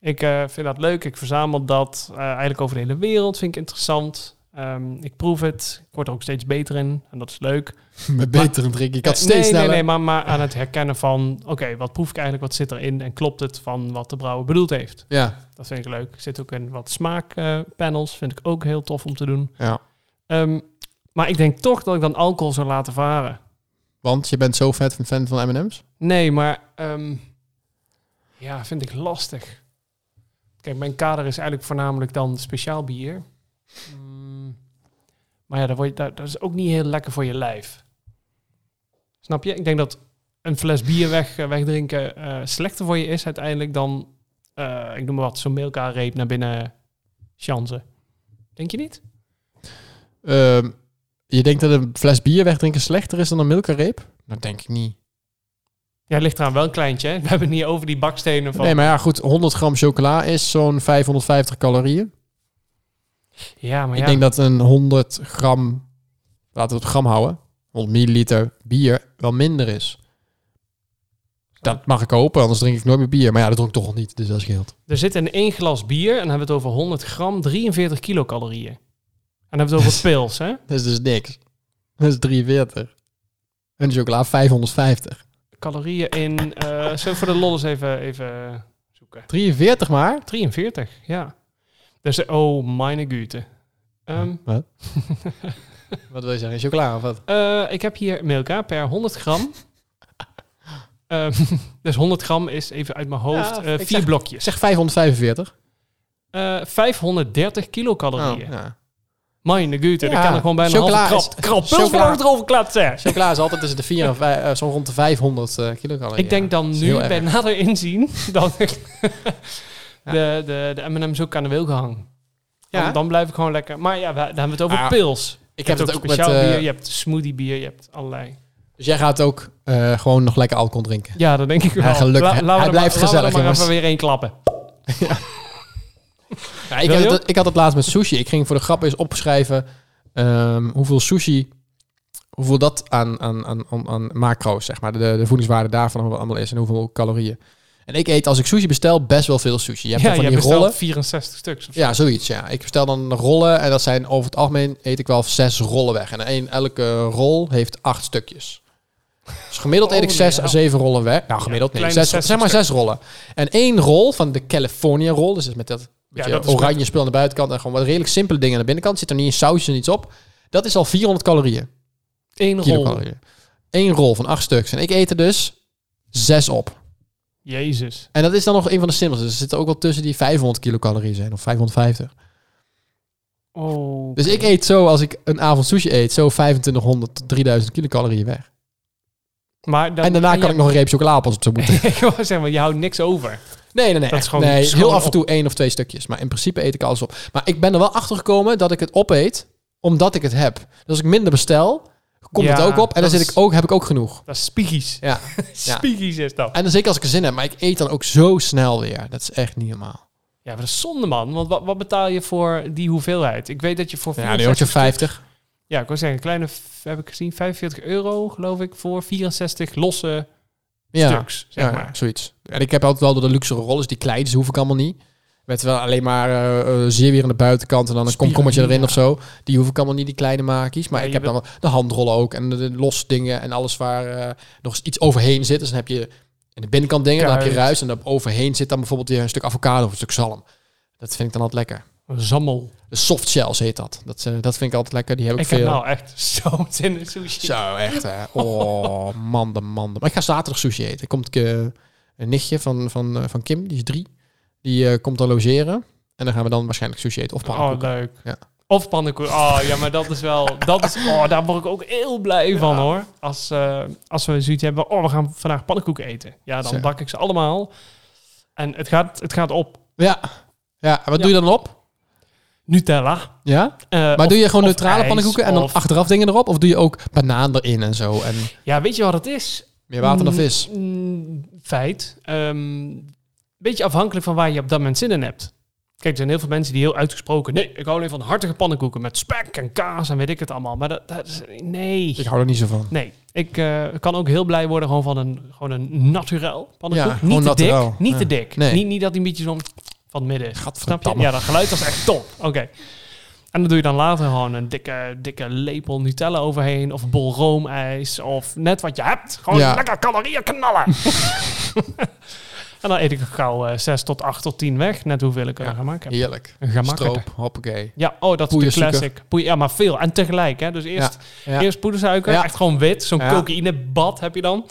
ik eh, vind dat leuk. Ik verzamel dat eh, eigenlijk over de hele wereld. Vind ik interessant. Ehm, ik proef het. Ik word er ook steeds beter in. En dat is leuk. Met betere drinken. Ik had steeds nee, sneller. nee, nee, maar, maar aan het herkennen van... Oké, wat proef ik eigenlijk? Wat zit erin? En klopt het van wat de brouwer bedoeld heeft? Ja, Dat vind ik leuk. Zit ook in wat smaakpanels. vind ik ook heel tof om te doen. ja. Ehm, maar ik denk toch dat ik dan alcohol zou laten varen. Want je bent zo vet een fan van M&M's. Nee, maar ehm, ja, vind ik lastig. Kijk, mijn kader is eigenlijk voornamelijk dan speciaal bier. Maar ja, dat, word je, dat, dat is ook niet heel lekker voor je lijf. Snap je? Ik denk dat een fles bier weg, eh, wegdrinken eh, slechter voor je is uiteindelijk dan, eh, ik noem maar wat, zo'n Milka-reep naar binnen chansen. Denk je niet? Ehm, Je denkt dat een fles bier wegdrinken slechter is dan een milka-reep? Dat denk ik niet. Ja, ligt eraan wel een kleintje. Hè? We hebben het niet over die bakstenen van... Nee, maar ja, goed. 100 gram chocola is zo'n 550 calorieën. Ja, maar Ik ja. denk dat een 100 gram, laten we het gram houden, 100 milliliter bier wel minder is. Dat mag ik hopen, anders drink ik nooit meer bier. Maar ja, dat dronk ik toch nog niet, dus dat scheelt. Er zit in één glas bier, en dan hebben we het over 100 gram, 43 kilocalorieën. En dan hebben we het over pils, hè? Dat is dus niks. Dat is 43. En chocola 550. Calorieën in... zullen we voor de lol eens even, even zoeken? 43 maar? 43, ja. Dus, oh, meine Güte. Ehm, Wat? Wat wil je zeggen? Chocola of wat? eh, ik heb hier Milka per 100 gram. Ehm, dus 100 gram is even uit mijn hoofd Ja, eh, vier zeg- blokjes. Zeg 545. Eh 530 kilocalorieën. Oh, ja. Meine Güte, Ja, daar kan ik gewoon bijna een chocola krap, pulsvlag erover klatsen. Chocola is altijd tussen de 4 en 5, eh, zo rond de 500 eh kilocalorieën. Ik denk dan nu bij nader inzien dat ik de, de, de M&M's ook aan de wil gehangen. Ja. Dan, dan blijf ik gewoon lekker. Maar ja, we- dan hebben we het over Ah, pils. Ik heb het ook ook met... speciaal eh, bier, je hebt smoothie bier, je hebt allerlei. Dus jij gaat ook eh, gewoon nog lekker alcohol drinken. Ja, dat denk ik wel. Ja, gelukkig. Hij blijft maar, gezellig, maar even weer één klappen. Ja, ik, je het, ik had het laatst met sushi. Ik ging voor de grap eens opschrijven ehm, hoeveel sushi, hoeveel dat aan, aan, aan, aan, aan macro's, zeg maar, de, de voedingswaarde daarvan allemaal is en hoeveel calorieën. En ik eet als ik sushi bestel best wel veel sushi. Je hebt ja, van je die rollen. 64 stuks. Of. Ja, zoiets. Ja, ik bestel dan rollen en dat zijn over het algemeen eet ik wel zes rollen weg. En elke rol heeft acht stukjes. Dus gemiddeld eet ik Holy zes à zeven rollen weg. Nou, gemiddeld nee, zes, 60 zeg maar zes rollen. En één rol van de California rol, dus met dat dat oranje spul aan de buitenkant en gewoon wat redelijk simpele dingen aan de binnenkant. Zit er niet een sausje en iets op. Dat is al 400 calorieën. Eén rol. Eén rol van acht stuks. En ik eet er dus zes op. Jezus. En dat is dan nog een van de simpelste. Dus er zitten ook wel tussen die 500 kilocalorieën zijn of 550. Oh. Dus ik eet zo, als ik een avond sushi eet, zo 2500 tot 3000 kilocalorieën weg. Maar dan, en daarna en kan ik nog een reep chocola op als het zo moet. ik wou zeggen, maar je houdt niks over. Nee, nee, nee. Dat is gewoon- nee heel af en toe één of twee stukjes. Maar in principe eet ik alles op. Maar ik ben er wel achter gekomen dat ik het opeet, omdat ik het heb. Dus als ik minder bestel, komt Ja, het ook op. En dan zit ik ook, heb ik ook genoeg. Dat is spiegies. Ja. Spiegies is dat. En dan zeker als ik er zin heb. Maar ik eet dan ook zo snel weer. Dat is echt niet normaal. Ja, maar dat is zonde, man. Want wat, wat betaal je voor die hoeveelheid? Ik weet dat je voor... Ja, nu 64 je 50. Ja, ik wil zeggen, een kleine, heb ik gezien, 45 euro, geloof ik, voor 64 losse Ja, stuks, zeg ja, maar. zoiets. En ik heb altijd wel door de luxere rollen, die klein, dus die hoef ik allemaal niet. Met wel alleen maar eh eh, zeewier aan de buitenkant en dan een komkommertje erin of zo. Die hoef ik allemaal niet, die kleine maakjes. Maar Ja, ik heb dan de handrollen ook en de, de los dingen en alles waar eh, nog eens iets overheen zit. Dus dan heb je in de binnenkant dingen, dan heb je ruis en dan overheen zit dan bijvoorbeeld weer een stuk avocado of een stuk zalm. Dat vind ik dan altijd lekker. Zammel. De soft shells heet dat. Dat, dat vind ik altijd lekker. Die heb ik, Ik veel. heb nou echt zo zin in sushi. Zo, echt hè. Oh, man de man. Maar ik ga zaterdag sushi eten. Er komt een nichtje van, van, van Kim, die is drie. Die eh, komt dan logeren. En dan gaan we dan waarschijnlijk sushi eten. Of Oh, pannenkoeken. leuk. Ja. Of pannenkoeken. Oh, ja, maar dat is wel... Dat is, oh, daar word ik ook heel blij van, hoor. Als, eh, als we zoiets hebben, oh, we gaan vandaag pannenkoeken eten. Ja, dan bak ik ze allemaal. En het gaat, het gaat op. Ja. Ja, en wat doe je dan op? Nutella. Ja? Eh, Maar of- doe je gewoon neutrale ijs, pannenkoeken en dan of- achteraf dingen erop? Of doe je ook banaan erin en zo? En Ja, weet je wat het is? meer water dan Mm, vis? mm, feit. Ehm beetje afhankelijk van waar je op dat moment zin in hebt. Kijk, er zijn heel veel mensen die heel uitgesproken... Nee, ik hou alleen van hartige pannenkoeken met spek en kaas en weet ik het allemaal. Maar dat, dat is... Nee. Ik hou er niet zo van. Nee. Ik eh, kan ook heel blij worden gewoon van een, gewoon een naturel pannenkoek. Ja, niet te naturel. dik. Niet Ja. te dik. Nee. Niet, niet dat hij een beetje zo van het midden is. Snap je? Ja, dat geluid was echt top. Oké. En dan doe je dan later gewoon een dikke, dikke lepel Nutella overheen. Of een bol roomijs. Of net wat je hebt. Gewoon Ja. lekker calorieën knallen. en dan eet ik gauw eh 6 tot 8 tot 10 weg. Net hoeveel ik er Ja. gemaakt heb. Heerlijk. Een. Stroop, hoppakee. Ja, oh, dat is de classic. Poeier, ja, maar veel. En tegelijk, hè. Dus eerst, Ja. eerst poedersuiker. Echt gewoon wit. Zo'n cocaïnebad heb je dan.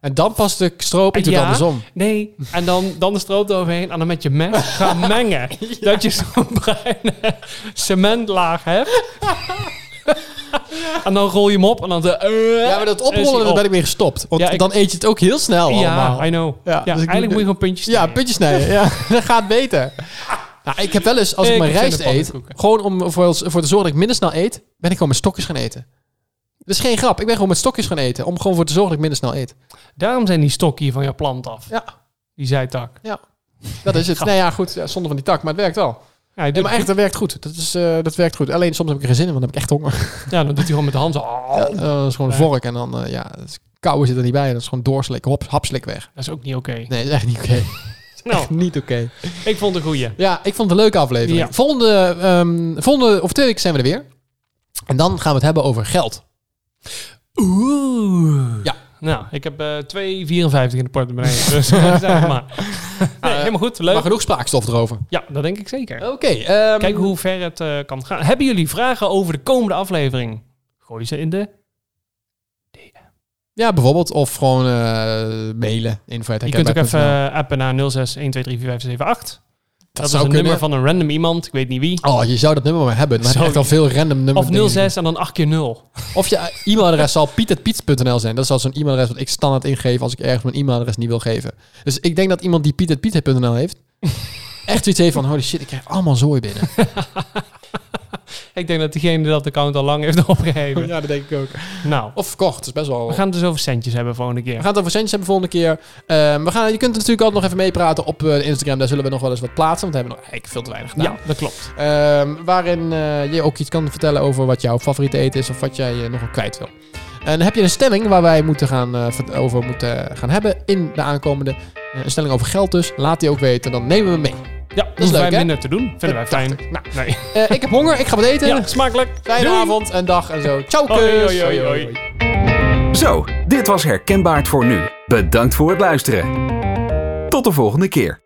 En dan pas de stroop. Ik doe Ja. het andersom. Nee, en dan, dan de stroop eroverheen en dan met je mes gaan mengen. Dat je zo'n bruine cementlaag hebt. en dan rol je hem op en dan... De, eh, Ja, maar dat oprollen, daar ben ik mee gestopt. Want Ja, ik- dan eet je het ook heel snel allemaal. Ja, I know. Ja, Ja, dus eigenlijk moet je gewoon puntjes Ja, snijden. puntjes snijden. Ja, dat gaat beter. Nou, ik heb wel eens, als ik, Ik mijn rijst eet, gewoon om voor, voor te zorgen dat ik minder snel eet, ben ik gewoon met stokjes gaan eten. Dat is geen grap. Ik ben gewoon met stokjes gaan eten. Om gewoon voor te zorgen dat ik minder snel eet. Daarom zijn die stokjes van je plant af. Ja. Die zijtak. Dat is het. Nee, ja, goed. Ja, zonder van die tak, maar het werkt wel. Ja, maar echt, dat werkt goed. Dat, is, eh, dat werkt goed. Alleen soms heb ik er geen zin in, want dan heb ik echt honger. Ja, dan doet hij gewoon met de hand zo. Ja, eh, dat is gewoon een vork en dan, eh, ja, kou zit er niet bij. Dat is gewoon doorslikken, hop, hapslik weg. Dat is ook niet oké. Nee, dat is echt niet oké. Nou, Echt niet oké. ik vond het een goeie. Ja, ik vond het een leuke aflevering. Ja. Volgende, ehm, volgende, of twee weken zijn we er weer. En dan gaan we het hebben over geld. Oeh. Ja. Nou, ik heb eh 2,54 in de portemonnee. dus eh, zeg maar. Nee, helemaal goed. Leuk. Maar genoeg spraakstof erover. Ja, dat denk ik zeker. Oké. ehm, Kijk hoe ver het eh, kan gaan. Hebben jullie vragen over de komende aflevering? Gooi ze in de... Ja, bijvoorbeeld. Of gewoon eh, mailen. Info Je kunt ook even eh, appen naar 06 1234578. Dat, is zou een kunnen. nummer van een random iemand. Ik weet niet wie. Oh, je zou dat nummer maar hebben. Dan heb je echt al veel random nummers. Of 06 en dan 8 keer 0. Of je e-mailadres zal pietetpiets.nl zijn. Dat is al zo'n e-mailadres wat ik standaard ingeef als ik ergens mijn e-mailadres niet wil geven. Dus ik denk dat iemand die pietetpiet.nl heeft, echt zoiets heeft van, holy shit, ik krijg allemaal zooi binnen. Ik denk dat diegene dat account al lang heeft opgegeven. dat denk ik ook. Nou, Of verkocht, dat is best wel... we gaan het dus over centjes hebben volgende We keer. gaan het over centjes hebben volgende keer. Ehm, we gaan, je kunt natuurlijk altijd nog even meepraten op eh, Instagram. Daar zullen we nog wel eens wat plaatsen, want we hebben nog eigenlijk veel te weinig gedaan. Ja, dat klopt. Ehm, waarin eh, je ook iets kan vertellen over wat jouw favoriete eten is of wat jij eh, nog wel kwijt wil. En heb je een stelling waar wij moeten gaan, eh, over moeten gaan hebben in de aankomende... eh, een stelling over geld dus. Laat die ook weten, dan nemen we mee. Ja, dat is leuk, wij hè? minder te doen. Vinden wij fijn. ik. Nou, Nee. eh, ik heb honger, ik ga wat eten. Ja, smakelijk. Fijne Doei. avond en dag en zo. Ciao, kus. hoi, hoi, hoi. Zo, dit was Herkenbaard voor nu. Bedankt voor het luisteren. Tot de volgende keer.